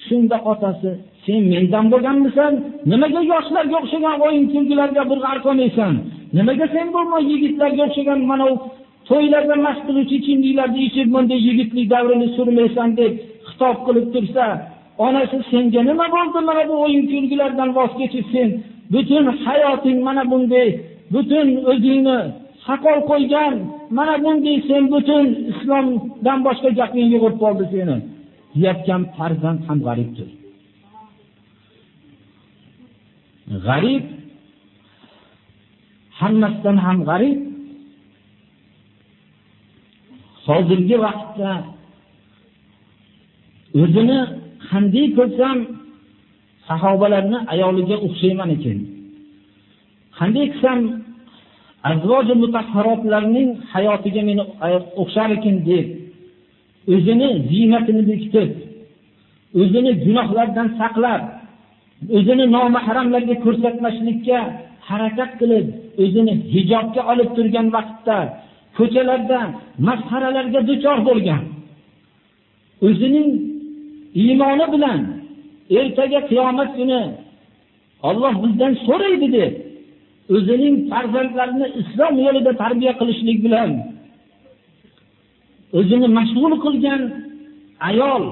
[SPEAKER 1] shunda otasi sen mendan bo'lganmisan? Nimaga yoshlarga o'xshagan o'yin kulgilarga bir g'arqonmaysan? nimaga sen bo'lma yigitlarga o'xshagan mana to'ylarda mast qiluvchi ichimliklarni ichib bunday yigitlik davrini surmaysan? deb xitob qilib tursa onasi senga nima bo'ldi? Mana bu o'yin kulgilardan voz kechib sen butun hayoting mana bunday butun o'zingni saqol qo'ygan mana bunday sen butun islomdan boshqa gaping yig'ib qoldi seni. Deyotgan farzand ham g'aribdir. G'arib hammasidan ham g'arib. Hozirgi vaqtda o'zini qanday ko'rsam sahobalarni ayoliga o'xshayman ekan. Qanday qilsam azvoji mutahharotlarning hayotiga meni o'xshar ekan deb o'zini ziynatini bekitib o'zini gunohlardan saqlab o'zini nomahramlarga ko'rsatmaslikka harakat qilib o'zini hijobga olib turgan vaqtda ko'chalarda masxaralarga duchor bo'lgan o'zining iymoni bilan ertaga qiyomat kuni Alloh bizdan so'raydi deb o'zining farzandlarini islom yo'lida tarbiya qilishlik bilan o'zini mashg'ul qilgan ayol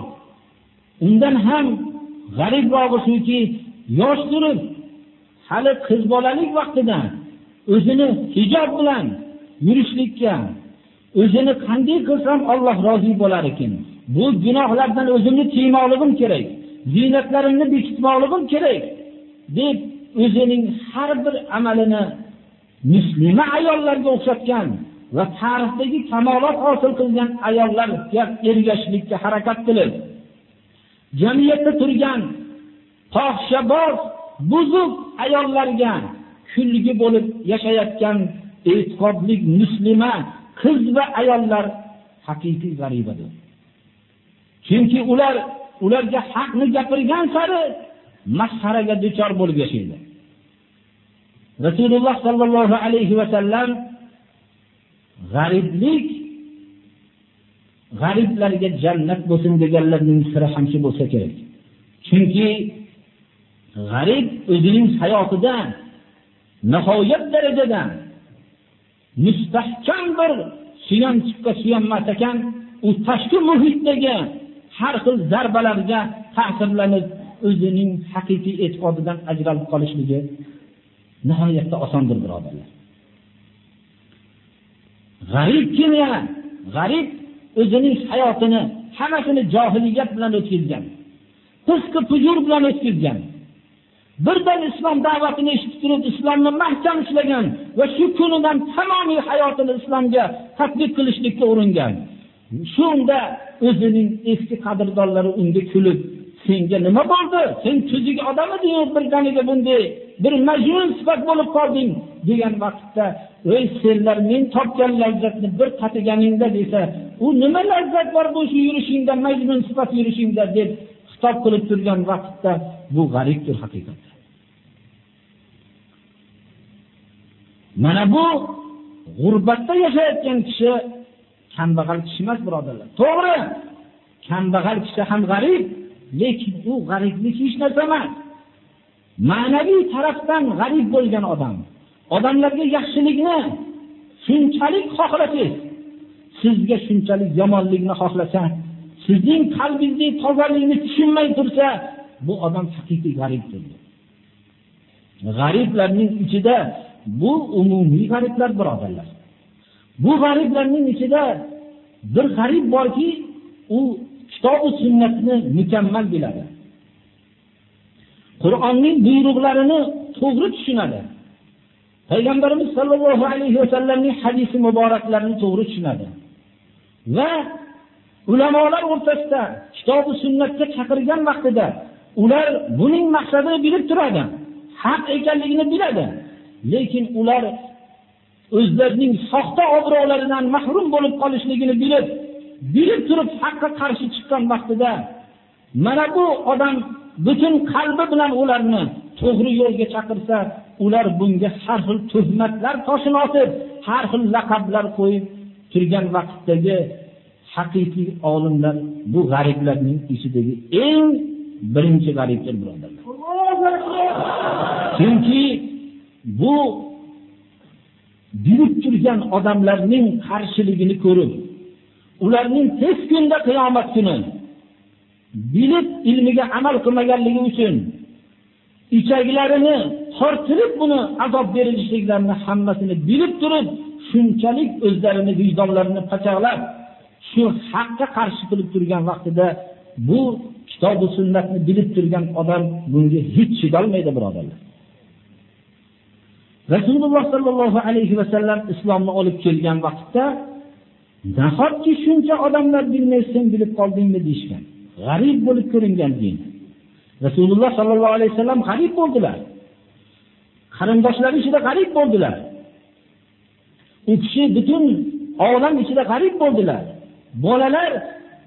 [SPEAKER 1] undan ham g'aribrog'i shuki yosh turib hali qiz bolalik vaqtida o'zini hijob bilan yurishlikka o'zini qanday qilsam Alloh rozi bo'lar ekan? Bu gunohlardan o'zimni tiymoqligim kerak. Ziynatlarimni bekitmoqligim kerak. Deb o'zining har bir amalini muslima ayollarga o'xshatgan va tarixdagi kamolot hosil qilgan ayollarga ergashishlikka harakat qilib jamiyatda turgan fohishaboz buzuq ayollarga kulgi bo'lib yashayotgan e'tiqodli muslima qiz va ayollar haqiqiy g'aribadir. Chunki ular ularga haqni gapirgan sari masxaraga duchor bo'lib yashaydi. Rasululloh sallallohu alayhi va sallam g'ariblik g'ariblarga jannat bo'lsin deganlarning siri ham shu bo'lsa kerak. Chunki g'arib o'zining hayotida nihoyat darajada mustahkam bir suyanchiqqa suyanmas ekan u tashqi muhitdagi har xil zarbalarga ta'sirlanib o'zining haqiqiy e'tiqodidan ajralib qolishligi nihoyatda osondir birodarlar. G'arib kim yana g'arib o'zining hayotini hammasini johiliyat bilan o'tkazgan fisqi pujur bilan o'tkazgan birdan islom da'vatini eshitib turib islomni mahkam ushlagan va shu kunidan tamomiy hayotini islomga tadbiq qilishlikka uringan. Shunda o'zining eski qadrdonlari unga kulib senga nima bo'ldi? Sen tuzuk odam edingu birganiga bunday bir majnun sifat bo'lib qolding degan vaqtda ey senlar men topgan lazzatni bir tatiganingda desa u nima lazzat bor bu shu yurishingda majnun sifat yurishingda? deb xitob qilib turgan vaqtda bu g'aribdir haqiqatda mana bu g'urbatda yashayotgan kishi kambag'al kishi emas birodarlar. To'g'ri. Kambag'al kishi ham g'arib lekin u g'ariblik hech narsa emas. Ma'naviy tarafdan g'arib bo'lgan odam odamlarga yaxshilikni shunchalik xohlasangiz sizga shunchalik yomonlikni xohlasa sizning qalbingizdagi tozalikni tushunmay tursa bu odam haqiqiy g'aribdir. G'ariblarning ichida bu umumiy g'ariblar birodarlar. Bu g'ariblarning ichida bir g'arib borki u kitobi sunnatni mukammal biladi. Qur'onning buyruqlarini to'g'ri tushunadi. Payg'ambarimiz sollallohu alayhi vasallamning hadisi muboraklarini to'g'ri tushunadi. Va ulamolar o'rtasida kitobi sunnatga chaqirgan vaqtida ular buning maqsadini bilib turadi haq ekanligini biladi. Lekin ular o'zlarining soxta obro'laridan mahrum bo'lib qolishligini bilib bilib turib haqqa qarshi chiqqan vaqtida mana bu odam butun qalbi bilan ularni to'g'ri yo'lga chaqirsa ular bunga har xil tuhmatlar toshini otib har xil laqablar qo'yib turgan vaqtdagi haqiqiy olimlar bu g'ariblarning ichidagi eng birinchi g'aribdir birodarlar. Chunki bu bilib turgan odamlarning qarshiligini ko'rib ularning tez kunda qiyomat kuni. Bilib ilmiga amal qilmaganligi uchun ichaklarini tortirib buni azob berilishliklarini hammasini bilib turib shunchalik o'zlarini vijdonlarini pachaqlab shu haqqa qarshi qilib turgan vaqtida bu kitobi sunnatni bilib turgan odam bunga hech chidolmaydi birodarlar. Rasululloh sallallohu alayhi vasallam islomni olib kelgan vaqtda nahotki shuncha odamlar bilmay sen bilib qoldingmi? deyishgan. G'arib bo'lib ko'ringan din. Rasululloh sallallohu alayhi vasallam g'arib bo'ldilar. Qarindoshlari ichida g'arib bo'ldilar. U kishi butun olam ichida g'arib bo'ldilar. Bolalar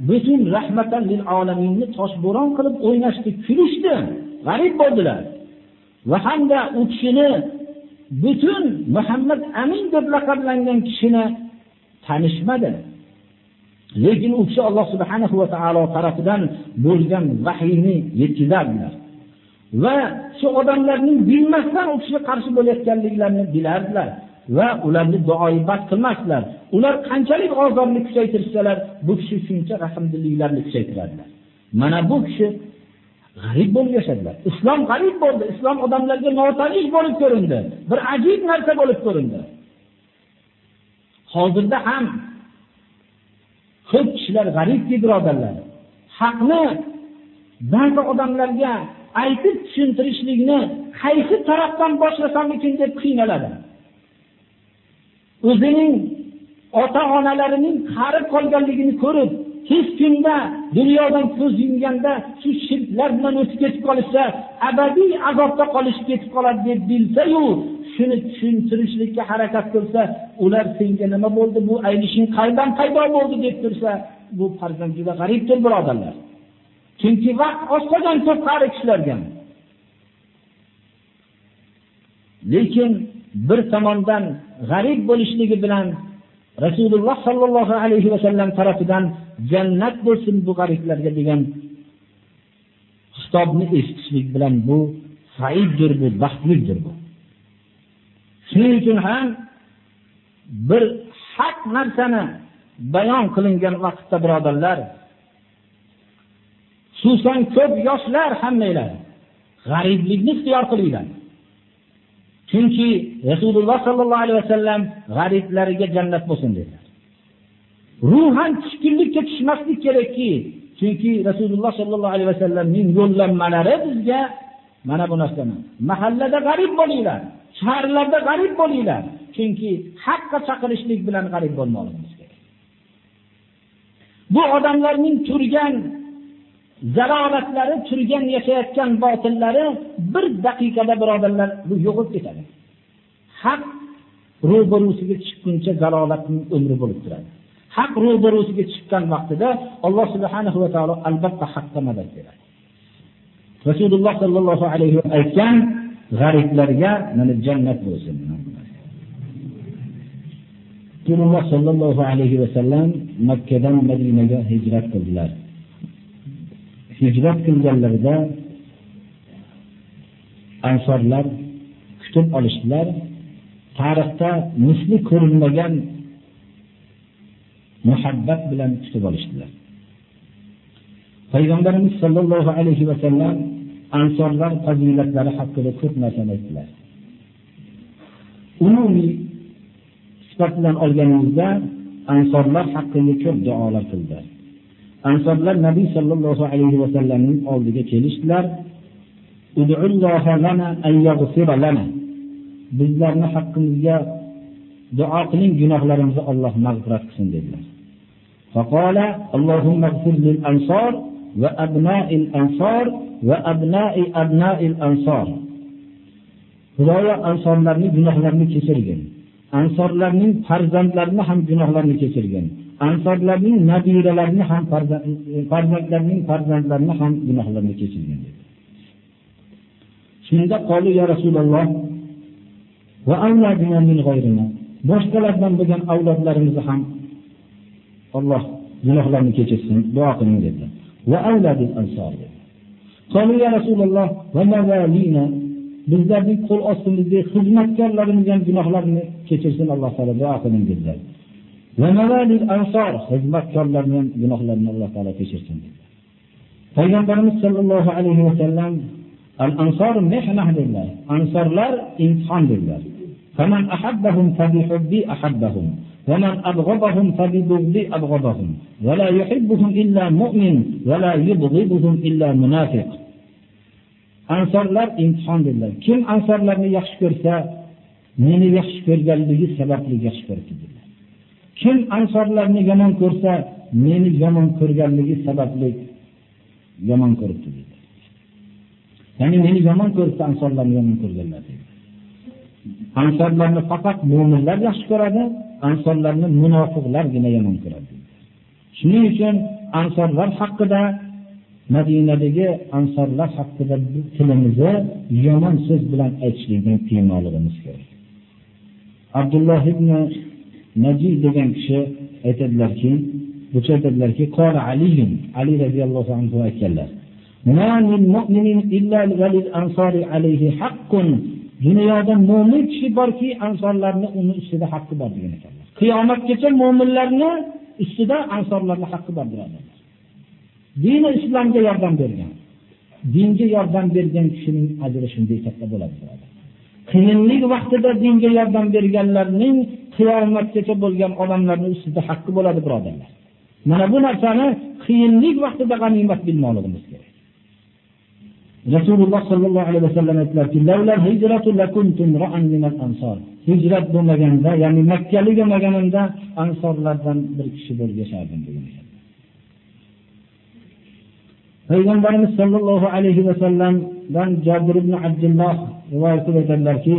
[SPEAKER 1] butun rahmatan lil olaminni toshbo'ron qilib o'ynashdi kulishdi g'arib bo'ldilar. Va hamda u kishini butun muhammad amin deb laqablangan kishini tanishmadi lekin u kishi alloh subhanahu va taolo tarafidan bo'lgan vahiyni yetkazardilar. Va shu odamlarning bilmasdan u kishiga qarshi bo'layotganliklarini bilardilar va ularni duoibat qilmasdilar. Ular qanchalik azobni kuchaytirsalar bu kishi shuncha rahmdilliklarni kuchaytiradilar. Mana bu kishi g'arib bo'lib yashadilar. Islom g'arib bo'ldi. Islom odamlarga notanish bo'lib ko'rindi. Bir ajib narsa bo'lib ko'rindi. Hozirda ham ko'p kishilar g'aribki birodarlar. Haqni ba'zi odamlarga aytib tushuntirishlikni qaysi tarafdan boshlasammikin deb qiynaladi. O'zining ota onalarining qarib qolganligini ko'rib hech kunda dunyodan ko'z yumganda shu shirklar bilan o'tib ketib qolishsa abadiy azobda qolishib ketib qoladi deb bilsayu shuni tushuntirishlikka harakat qilsa ular senga nima bo'ldi? Bu aylishing qayerdan paydo bo'ldi deb tursa bu farzand juda g'aribdir birodarlar. Chunki vaqt oz qolgan ko'p qari kishilarga. Lekin bir tomondan g'arib bo'lishligi bilan rasululloh sollallohu alayhi vasallam tarafidan jannat bo'lsin bu g'ariblarga degan xitobni eshitishlik bilan bu saiddir bu baxtlidir bu. Shuning uchun ham bir haq narsani bayon qilingan vaqtda birodarlar xususan ko'p yoshlar hammanglar g'ariblikni ixtiyor qilinglar. Chunki rasululloh sallallohu alayhi vasallam g'ariblarga jannat bo'lsin dedilar. Ruhan tushkunlikka tushmaslik kerakki chunki rasululloh sallallohu alayhi vasallamning yo'llanmalari bizga mana bu narsani mahallada g'arib bo'linglar shaharlarda g'arib bo'linglar chunki haqqa chaqirishlik bilan g'arib bo'lmoqligimiz kerak. Bu odamlarning turgan zalolatlari turgan yashayotgan botillari bir daqiqada birodarlar bu yo'qolib ketadi. Haq ro'barusiga chiqquncha zalolatning umri bo'lib turadi. Haq ro'barusiga chiqqan vaqtida alloh subhanahu va taolo albatta haqqa madad beradi. Rasululloh sollallohu alayhi vasallam aytgan g'ariblarga mana jannat bo'lsin. Rasululloh sollallohu alayhi vasallam makkadan madinaga hijrat qildilar. Hijrat qilganlarida ansorlar kutib olishdilar. Tarixda misli ko'rilmagan muhabbat bilan kutib olishdilar. Payg'ambarimiz sollallohu alayhi vasallam ansorlar fazilatlari haqida ko'p narsani aytdilar. Umumiy sifat bilan olganimizda ansorlar haqida ko'p duolar qildilar. Ansorlar nabiy sollallohu alayhi vasallamning oldiga kelishdilar bizlarni haqqimizga duo qiling gunohlarimizni Alloh mag'firat qilsin dedilar. Faqala Allohumma ighfir lil ansor va abna'il ansor va abna'i abna'il ansor. Xudoyo ansorlarning gunohlarini kechirgin. Ansorlarning farzandlarini ham gunohlarini kechirgin. Ansorlarning nabiralarini ham farzandlarining farzandlarini ham gunohlarini kechirgin dedi. Shunda qoli ya Rasululloh va boshqalardan bo'lgan avlodlarimizni ham Alloh gunohlarini kechirsin, duo qiling dedi. Va avladil ansor dedi. Ya Rasululloh va mawalina bizlarning qo'l ostimizdagi xizmatkorlarimiz ham gunohlarini kechirsin Alloh taolo duo qiling dedilar. Va mavalil ansor xizmatkorlarning ham gunohlarini Alloh taolo kechirsin dedilar. Payg'ambarimiz sollallohu alayhi vasallam al-ansor mehnah dedilar. Ansorlar imtihon dedilar. فمن أحبهم فبحبي أحبهم ومن أبغضهم فببغضي أبغضهم ولا يحبهم إلا مؤمن ولا يبغضهم إلا منافق ansorlar imtihon dedilar kim ansorlarni yaxshi ko'rsa meni yaxshi ko'rganligi sababli yaxshi ko'ribdi dedilar kim ansorlarni yomon ko'rsa meni yomon ko'rganligi sababli yomon ko'ribdi dedi. Ya'ni meni yomon ko'ribdi ansorlarni yomon ko'rganlar dedi. Ansorlarni faqat mo'minlar yaxshi ko'radi ansorlarni munofiqlargina yomon ko'radi shuning uchun ansorlar haqida madinadagi ansorlar haqida tilimizni yomon so'z bilan aytishlikdan tiymoqligimiz kerak. Abdulloh ibn najib degan kishi aytadilarki bu aytadilarki qola aliyun ali roziyallohu anhu aytganlar dunyoda mo'min kishi borki ansorlarni uni ustida haqqi bor degan ekanlar. Qiyomatgacha mo'minlarni ustida ansorlarni haqqi bor birodarlar dini islomga yordam bergan dinga yordam bergan kishining ajri shunday katta bo'ladi qiyinlik vaqtida dinga yordam berganlarning qiyomatgacha bo'lgan odamlarni ustida haqqi bo'ladi birodarlar. Mana bu narsani qiyinlik vaqtida g'animat bilmoqligimiz kerak. Rasululloh sollallohu alayhi vasallam aytdilarki hijrat bo'lmaganda ya'ni makkalik bo'lmaganimda ansorlardan bir kishi bo'lib yashardim degan payg'ambarimiz sollallohu alayhi vasallamdan jobir ibn abdulloh rivoyat qilib aytadilarki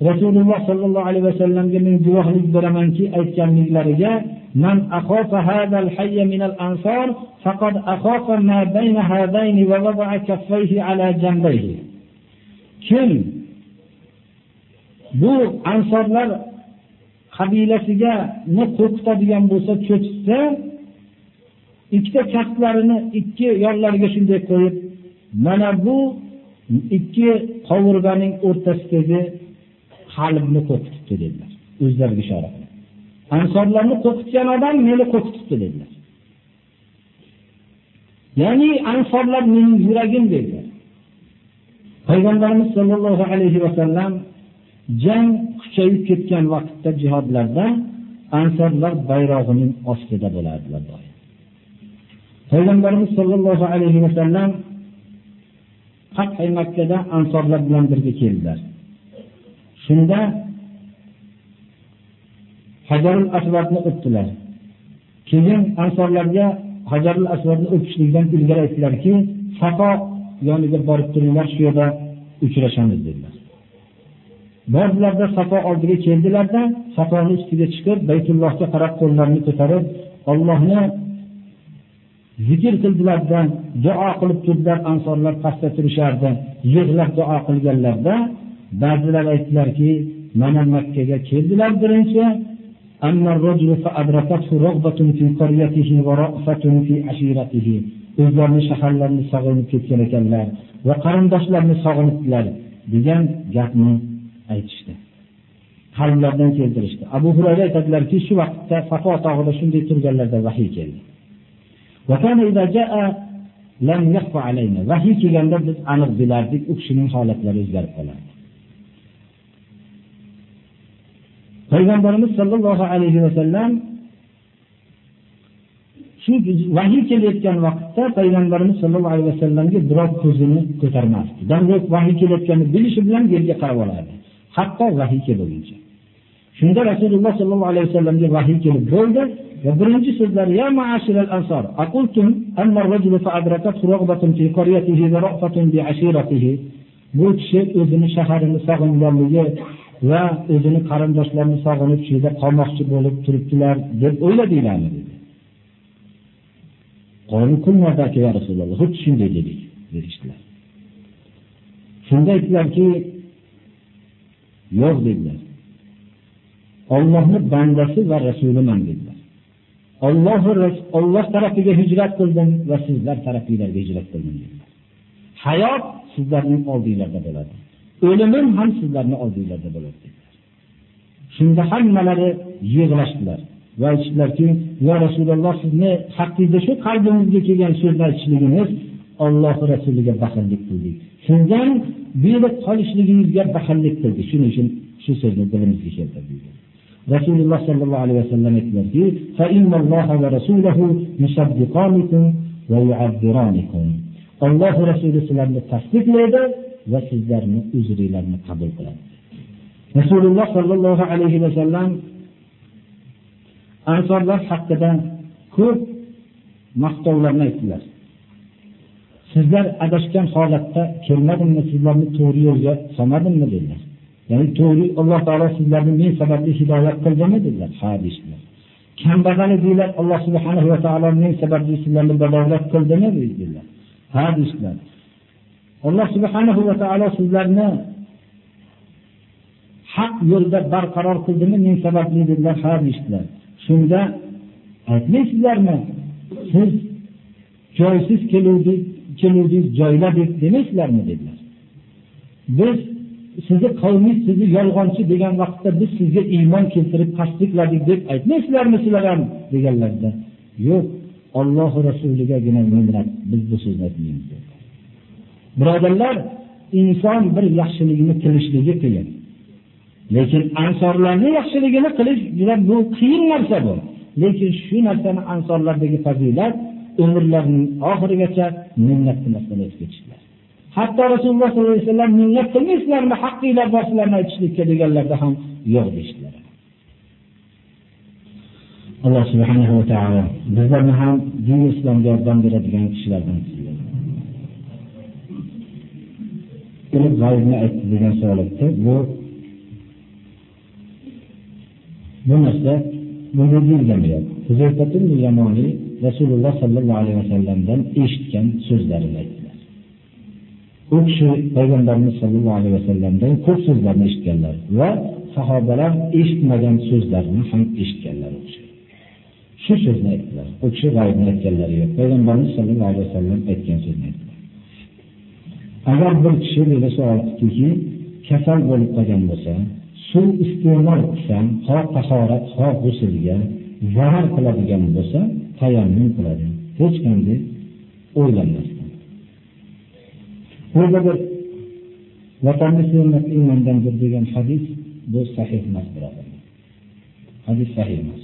[SPEAKER 1] rasululloh sollallohu alayhi vasallamga men guvohlik beramanki aytganliklariga man akhofa hadal hayya minal ansor faqad akhofa ma bayna va wada'a kaffayhi ala jambayhi kim bu ansorlar qabilasiga qo'rqitadigan bo'lsa cho'chitsa ikkita kaftlarini ikki yonlariga shunday qo'yib mana bu ikki qovurg'aning o'rtasidagi qalbni qo'rqitibdi dedilar. O'zlariga ishora qilib ansorlarni qo'rqitgan odam meni qo'rqitibdi dedilar. Ya'ni ansorlar mening yuragim dedilar. Payg'ambarimiz sollallohu alayhi vasallam jang kuchayib ketgan vaqtda jihodlarda ansorlar bayrog'ining ostida bo'lardilar. payg'ambarimiz sollallohu alayhi vasallam fathi makkada ansorlar bilan birga keldilar. Shunda hajarul asvadni o'pdilar keyin ansorlarga hajarul asvadni o'pishlikdan ilgari aytdilarki safo yoniga borib turinglar shu yerda uchrashamiz dedilar. Bordilarda safo oldiga keldilarda safoni ustiga chiqib baytullohga qarab qo'llarini ko'tarib ollohni zikr qildilarda duo qilib turdilar ansorlar pastda turishardi yig'lab duo qilganlarda ba'zilar aytdilarki mana makkaga keldilar birinchi. O'zlarini shaharlarini sog'inib ketgan ekanlar va qarindoshlarini sog'inibdilar degan gapni aytishdi. Qalblardan keltirishdi. Abu hurayra aytadilarki shu vaqtda safo tog'ida shunday turganlarda vahiy keldi. Vahiy kelganda biz aniq bilardik u kishining holatlari o'zgarib qolardi payg'ambarimiz sollallohu alayhi vasallam shu vahiy kelayotgan vaqtda payg'ambarimiz sollallohu alayhi vasallamga birov ko'zini ko'tarmasdi. Darrov vahiy kelayotganini bilishi bilan yerga qarab olardi. Hatto vahiy kelguncha shunda rasululloh sollallohu alayhi vasallamga vahiy kelib bo'ldi va birinchi so'zlari ya ma'ashiral ansor aqultum amma ar-rajul fa'adrakathu raghbatun fi qaryatihi wa ra'fatun bi 'ashiratihi. Bu kishi o'zini shaharini sog'inganligi va o'zini qarindoshlarini sog'inib shu yerda qolmoqchi bo'lib turibdilar deb o'yladinglarmi dedi. Xuddi shunday dedik deyishdilar. Shunda aytdilarki yo'q dedilar. Ollohni bandasi va rasuliman dedilar. Olloh olloh tarafiga hijrat qildim va sizlar tarafinglarga hijrat qildim dedilar. Hayot sizlarning oldinglarda bo'ladi. O'limim ham sizlarni oldinglarda bo'ladi dedilar shunda hammalari yig'lashdilar va aytishdilarki yo rasululloh sizni haqqingizda shu qalbimizga kelgan so'zni aytishligimiz olloh rasuliga baxillik qildik. Shundan berib qolishligingizga baxillik qildik. Shuning uchun shu so'zni dilimizga keltirdik. Rasululloh sollallohu alayhi vasallam aytdilarki olloh rasuli sizlarni tasdiqlaydi va sizlarni uzringlarni qabul qiladi. Rasululloh sollallohu alayhi vasallam ansorlar haqida ko'p maqtovlarni aytdilar. Sizlar adashgan holatda kelmadimmi sizlarni to'g'ri yo'lga solmadimmi dedilar. Ya'ni to'g'ri alloh taolo sizlarni men sababli hidoyat qildimi dedilar. Ha deyishdilar. Kambag'al edinglar alloh subhanahu va taolo men sababli sizlarni badavlat qildimi dedilar. Ha deyishdilar alloh subhanahu va taolo sizlarni haq yo'lda barqaror qildimi men sababli dedilar ha deyishdilar. Shunda aytmaysizlarmi siz joysiz keluvdingiz joyladik demaysizlarmi dedilar. Biz sizni qavmingiz sizni yolg'onchi degan vaqtda biz sizga iymon keltirib tasdiqladik deb aytmaysizlarmi sizlar ham deganlarida. Yo'q olloh rasuligagina minnat biz bu so'zni aytmaymiz birodarlar inson bir yaxshilikni qilishligi qiyin. Lekin ansorlarning yaxshiligini qilish juda bu qiyin narsa bu. Lekin shu narsani ansorlardagi fazilat umrlarining oxirigacha minnat qilmasdan o'tib ketishdilar. Hatto rasululloh sollallohu alayhi vasallam minnat qilmaysizlarmi haqqinglar bor sizlarni aytishlikka deganlarda ham yo'q deyishdilar. Alloh subhanahu va taolo bizlarni ham din islomga yordam beradigan kishilardan g'aybni aytdi degan savol aytdi bu bu narsa deyilgan yamoniy rasululloh sollallohu alayhi vasallamdan eshitgan so'zlarini aytdilar. U kishi payg'ambarimiz sollallohu alayhi vasallamdan ko'p so'zlarni eshitganlar va sahobalar eshitmagan so'zlarni ham eshitganlar u kishi. Shu so'zni aytdilar. U kishi g'aybni aytganlari yo'q. Payg'ambarimiz sollallohu alayhi vasallam aytgan so'zni aytdilar. Agar bir kishi dedi aytdiki kasal bo'lib qolgan bo'lsa suv iste'mol qilsam ho tahorat ho g'usulga zarar qiladigan bo'lsa tayammum qiladi. Hech qanday o'ylanmasdan o'zi bir vatanni sevmak iymondandir degan hadis bu sahih emas birodarlar hadis sahih emas.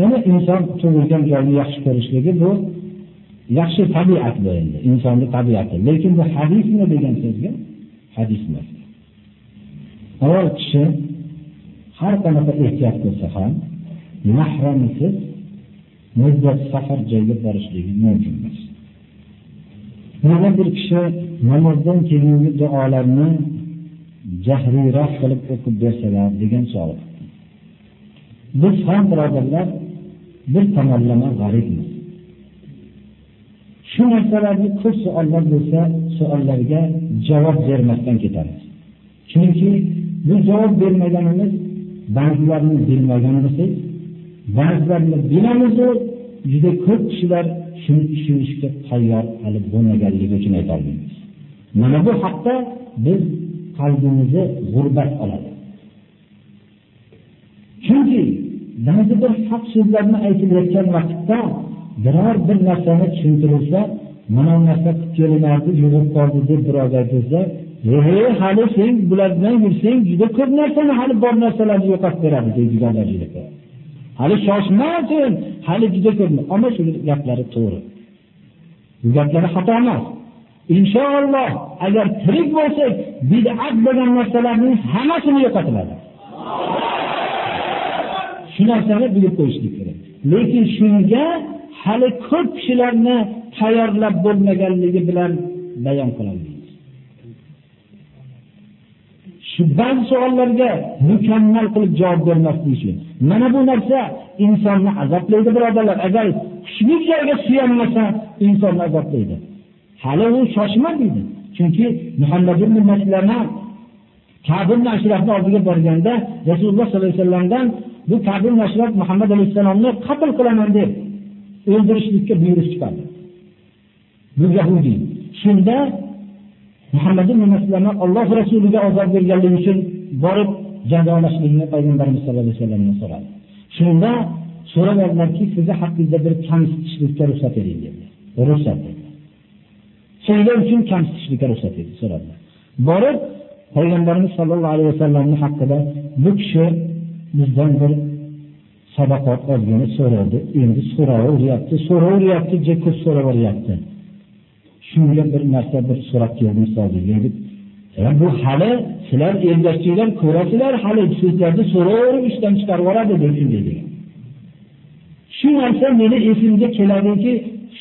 [SPEAKER 1] Yana inson tug'ilgan joyni yaxshi ko'rishligi bu yaxshi tabiat bu endi insonni tabiati. Lekin bu hadismi degan so'zga? Hadis emas. Ayol kishi har qanaqa ehtiyot qilsa ham mahramisiz muddat safar joyga borishligi mumkin emas. Yana bir kishi namozdan keyingi duolarni jahriyroq qilib o'qib bersalar degan savol. Biz ham birodarlar bir tomonlama g'aribmiz shu narsalarni ko'p savollar bo'lsa savollarga javob bermasdan ketamiz. Chunki bu javob bermaganimiz ba'zilarni bilmaganimiz ba'zilarini bilamizu juda ko'p kishilar shuni tushunishga tayyor hali bo'lmaganligi uchun aytolmaymiz mana bu haqda biz qalbimizni g'urbat oladi. Chunki ba'zi bir haq so'zlarni aytilayotgan vaqtda biror bir narsani tushuntirilsa mana bu narsa qilib kelinardi yugurib qoldi deb birovga aytilsa hali sen bular bilan yursang juda ko'p narsani hali bor narsalarni yo'qotib beradi deydiganlar juda ko'p hali shoshmasin hali juda ko'p ammo shu gaplari to'g'ri. Bu gaplari xato emas. Inshaalloh agar tirik bo'lsak bid'at bo'lgan narsalarning hammasini yo'qotiladi. Shu narsani bilib qo'yishlik kerak. Lekin shunga hali ko'p kishilarni tayyorlab bo'lmaganligi bilan bayon qilolmaydi shu ba'zi savollarga mukammal qilib javob bermaslik uchun. Mana bu narsa insonni azoblaydi birodarlar. Agar kuchli joyga suyanmasa insonni azoblaydi. Hali u shoshma deydi chunki muhammad ibn maslama kabul ashrafni oldiga borganda rasululloh sollallohu alayhi vasallamdan bu kabul ashraf muhammad alayhissalomni qatl qilaman deb o'ldirishlikka buyruq chiqardi bu yahudiy shunda muhammad ibn maslama Alloh rasuliga azob berganligi uchun borib jazolashlikni payg'ambarimiz sallallohu alayhi vasallamdan so'radi. Shunda so'raganlarki sizni haqqingizda bir kamsitishlikka ruxsat bering dedi. ruxsat dedilar uchun kamsitishlikka ruxsat edi so'radilar borib payg'ambarimiz sollallohu alayhi vasallamni haqida bu kishi bizdan bir sadaqat olgani so'radi. Endi so'raveryapti. So'raveryapti ko'p so'raveryapti shunga bir narsa bir so'rab keldim deb e, bu hali sizlar ergashchilar ko'rasizlar hali. So'zlarni so'raverib ishdan chiqarib yuboradi deb shunday degan shu narsa meni esimga keladiki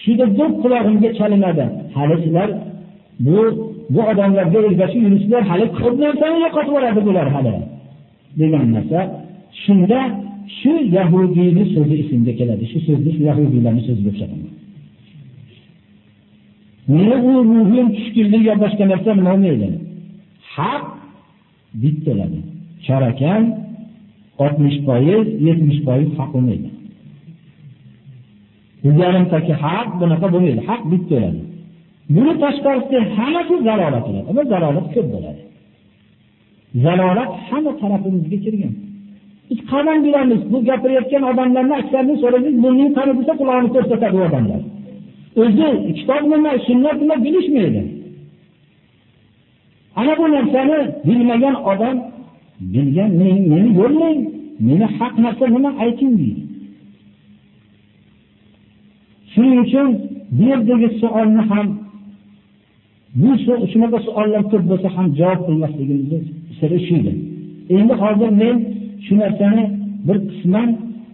[SPEAKER 1] juda bir qulog'imga chalinadi. Hali sizlar bu bu odamlarga ergashib yuribsizlar hali ko'p narsani yo'qotib yuboradi bular hali. Degan narsa shunda shu yahudiyni so'zi esimga keladi. Shu so'zni shu yahudiylarni so'ziga o'xshataman meni u ruhim tushkunlik yo boshqa narsa nima haq bittaladi chorakan oltmish foiz yetmish foiz haq bo'lmaydi. Yarimtaki haq bunaqa bo'lmaydi. Haq bitta bo'ladi buni tashqarisida hammasi zalolat bo'ladi. Va zalolat ko'p bo'ladi. Zalolat hamma tarafimizga kirgan. Biz bilamiz bu gapirayotgan odamlarni aksarini so'rasangiz burnini qani desa qulog'ini ko'rsatadi u odamlar. O'zi kitob nima sunnat nima bilishmaydi. Ana bu narsani bilmagan odam bilgan meni bo'lmang meni haq narsa nima ayting deydi. Shuning uchun bu yerdagi savolni ham bu shunaqa savollar ko'p bo'lsa ham javob qilmasligimizni siri shu endi hozir men shu narsani bir qisman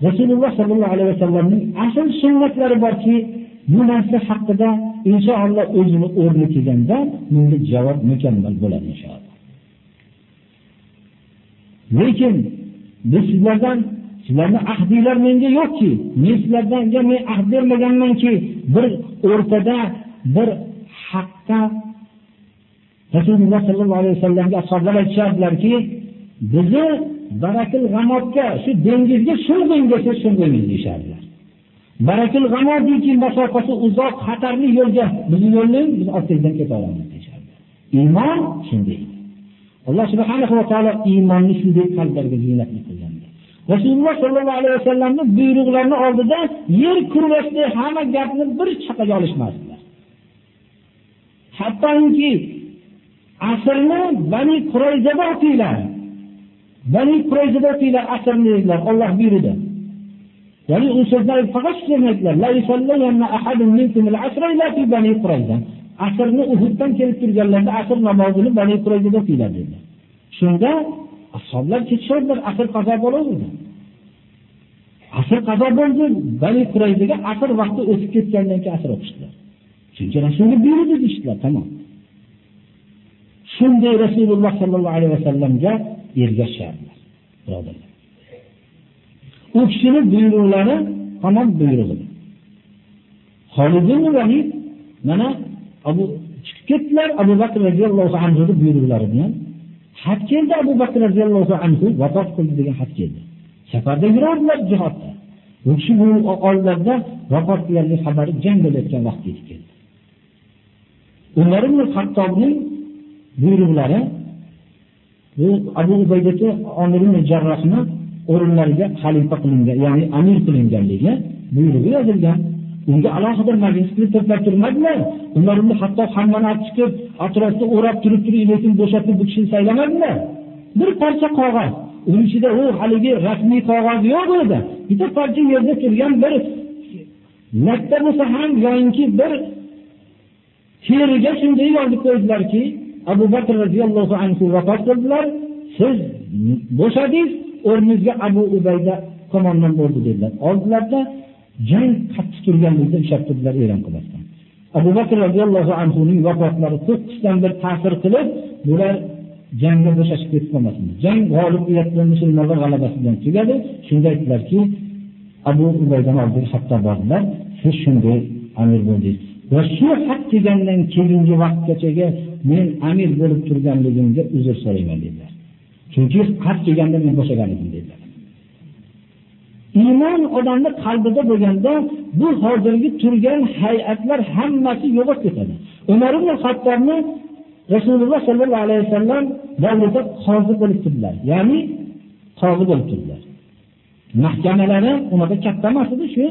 [SPEAKER 1] rasululloh sollallohu alayhi vasallamning asl sunnatlari borki bu narsa haqida inshaalloh o'zini o'rni kelganda bunga javob mukammal bo'ladi inshaalloh. Lekin biz sizlardan sizlarni ahdinglar menga yo'qki men sizlarga men ahd bermaganmanki bir o'rtada bir haqqa rasululloh sollallohu alayhi vasallamga ashoblar aytishardilarki bizni barakil g'amotga shu dengizga sho'ng'ing desa sho'ng'ing deyishardilar barakil g'amodiki masofasi uzoq xatarli yo'lga bizni yo'llang biz ortingizdan keta olamiz deyishardi. Iymon shunday. Alloh subhanahu va taolo iymonni shunday qalblarga ziynatli qilgan rasululloh sollallohu alayhi vasallamni buyruqlarini oldida yer kurrasida hamma gapni bir chaqaga olishmasdilar. Hattoki asrni bani qurayzada o'qinglar bani qurayzada o'qinglar asrni dedilar buyurdi. Ya'ni u so'zlar faqat shu Bani Qurayza. asrni uhuddan kelib turganlarda asr namozini bani qurayzada o'qinglar dedilar shunda ashoblar ketishadilar asr qazo bo'laverdi asr qazo bo'ldi bani qurayzaga asr vaqti o'tib ketgandan keyin asr o'qishdilar. Chunki rasulga buyurdi deyishdilar tamom. Shunday rasululloh sollallohu alayhi vasallamga ergashishardilar birodarlar. U kishini buyruqlari hamon buyrug'i Xolid Valid mana Abu chiqib ketdilar Abu Bakr roziyallohu anhuni buyruqlari bilan xat keldi abu bakr roziyallohu anhu vafot qildi degan xat keldi. Safarda yurardilar jihodda. U kishi bu oldlarda vafot qilganlik xabari jang bo'layotgan vaqt yetib keldi. Umar ibn hattobning buyruqlari abu ubaydati Amir ibn jarrohni o'rinlariga xalifa qilingan ya'ni amir qilinganligi buyrug'i yozilgan. Unga alohida majlisni to'plab turmadilar. Umar ibn hattob hammani olib chiqib atrofda o'rab turib turib lekin bo'shatib bu kishini saylamadilar bir parcha qog'oz Uning ichida u haligi rasmiy qog'oz yo'q edi. Bitta parcha yerda turgan bir latta bo'lsa ham yoyinki bir teriga shunday yozib qo'ydilarki abu bakr roziyallohu anhu vafot qildilar. Siz bo'shadingiz o'rningizga abu ubayda qo'mondon bo'ldi dedilar. Oldilarda jang qattiq turganligida ushlab turdilar e'lon qilmasdan abu bakr roziyallohu anhuning vafotlari to'qqizdan bir ta'sir qilib bular jangga bo'shashib ketib qolmasin jang g'olibiyat bilan musulmonlar g'alabasi bilan tugadi. Shunda aytdilarki abu ubaydani oldiga hatto bordilar. Siz shunday amir bo'ldingiz. Va shu haq kelgandan keyingi vaqtgachaga men amir bo'lib turganligimga uzr so'rayman dedilar. Chunki haq kelganda men bo'shagan edim dedilar. Iymon odamni qalbida bo'lganda bu hozirgi turgan hay'atlar hammasi yo'qolib ketadi. Umar ibn hattobni rasululloh sollallohu alayhi vasallam davrida qozi bo'lib turdilar. Ya'ni qozi bo'lib turdilar. Mahkamalari unaqa katta emas edi shu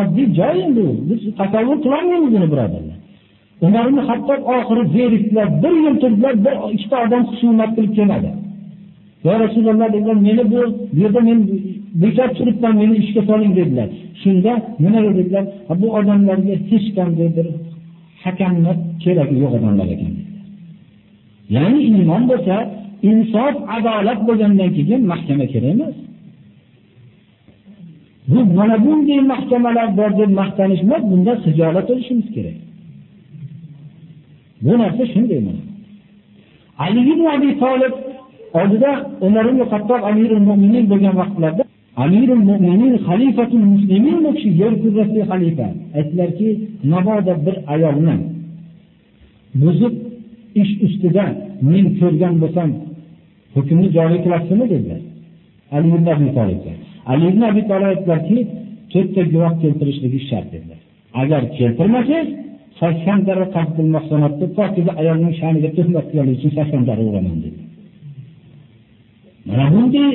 [SPEAKER 1] oddiy joy endi biz tasavvur qilolmaymiz buni birodarlar. Umar ibn hattob oxiri zerikdilar bir yil turdilar bir ikkita odam husumat qilib kelmadi yo rasululloh dedilar meni bu bu yerda men bekor turibman meni ishga soling dedilar shunda nima dedilar bu odamlarga hech qanday bir hakamni keragi yo'q odamlar ekan Ya'ni iymon bo'lsa, insof, adolat bo'lgandan keyin mahkama kerak emas. Bu mana bunday mahkamalar bor deb maqtanish emas, bunda hijolat olishimiz kerak. Bu narsa shunday mana. Ali ibn Abi Talib oldida Umar ibn Xattob amirul mu'minin bo'lgan vaqtlarda amirul mu'minin xalifatul muslimin bu kishi yer yuzidagi xalifa. Aytlarki, mabodo bir ayolni buzib ish ustida men ko'rgan bo'lsam hukmni joriy qilasizmi dedilar. Ali ibn Abi Talibga. Ali ibn Abi Talib aytlarki, to'rtta guvoh keltirishligi shart dedilar. Agar keltirmasangiz, 80 darra qasdul mahsanatda pokiza ayolning sha'niga tuhmat qilish uchun 80 darra uraman dedi. Mana bunday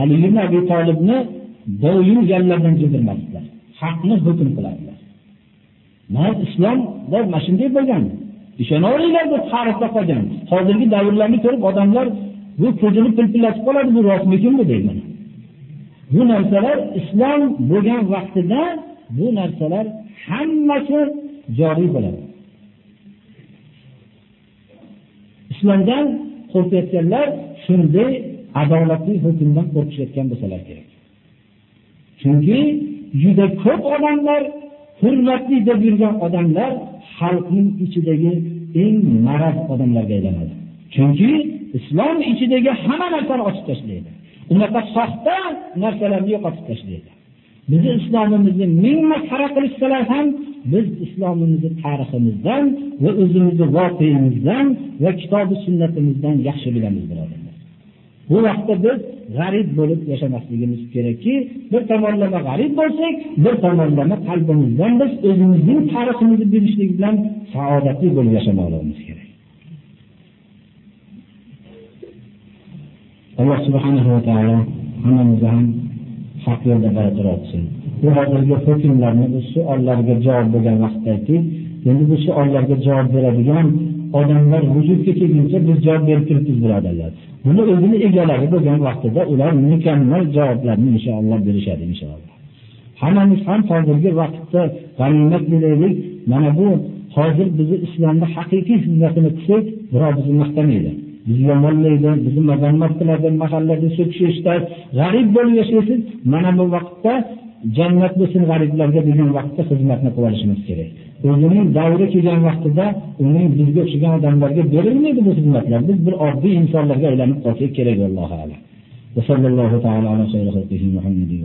[SPEAKER 1] Ali ibn Abi Talibni doim yanlardan keltirmasdilar. Haqni hukm qiladilar. Mana islom mana shunday bo'lgan. Ishonaveringlar deb tarixda qolgan. Hozirgi davrlarni ko'rib odamlar bu ko'zini pilpillatib qoladi, bu rostmikinmi mana. Bu narsalar islom bo'lgan vaqtida bu narsalar hammasi joriy bo'ladi. Islomdan qo'rqayotganlar shunday adolatli hukmdan qo'rqishayotgan bo'lsalar kerak. Chunki juda ko'p odamlar hurmatli deb yurgan odamlar xalqning ichidagi eng maraz odamlarga aylanadi. Chunki islom ichidagi hamma narsani ochib tashlaydi. Unaqa soxta narsalarni yo'qotib tashlaydi. Bizni islomimizni ming masxara qilishsalar ham biz islomimizni tariximizdan va o'zimizni voqeimizdan va kitobi sunnatimizdan yaxshi bilamiz birodarlar. Bu vaqtda biz g'arib bo'lib yashamasligimiz kerakki, bir tomonlama g'arib bo'lsak, bir tomonlama qalbimizdan biz o'zimizning tariximizni bilishlik bilan saodatli bo'lib yashamoqligimiz kerak. Alloh subhanahu va taolo hammamizni ham haq yo'lda barqaror. Bu hozirgi hukmlarni bu savollarga javob bo'lgan vaqtda aytdik. Endi bu savollarga javob beradigan odamlar vujudga kelguncha biz javob berib turibmiz birodarlar. Buni o'zini egalari bo'lgan vaqtida ular mukammal javoblarni inshaalloh berishadi inshaalloh. Hammamiz ham hozirgi vaqtda g'animat bilaylik. Mana bu hozir bizni islomda haqiqiy xizmatini qilsak, birov bizni maqtamaydi. Bizni mo'llaydi bizni mazammat qiladi, mahallada so'kishishda g'arib bo'lib yashaysiz. Mana bu vaqtda jannat bo'lsin g'ariblarga degan vaqtda xizmatni qilib olishimiz kerak. O'zining davri kelgan vaqtida uning bizga o'xshagan odamlarga berilmaydi bu xizmatlar. Biz bir oddiy insonlarga aylanib qolsak kerak, Alloh alam sallallohu taolo alayhi va sallam Muhammadiy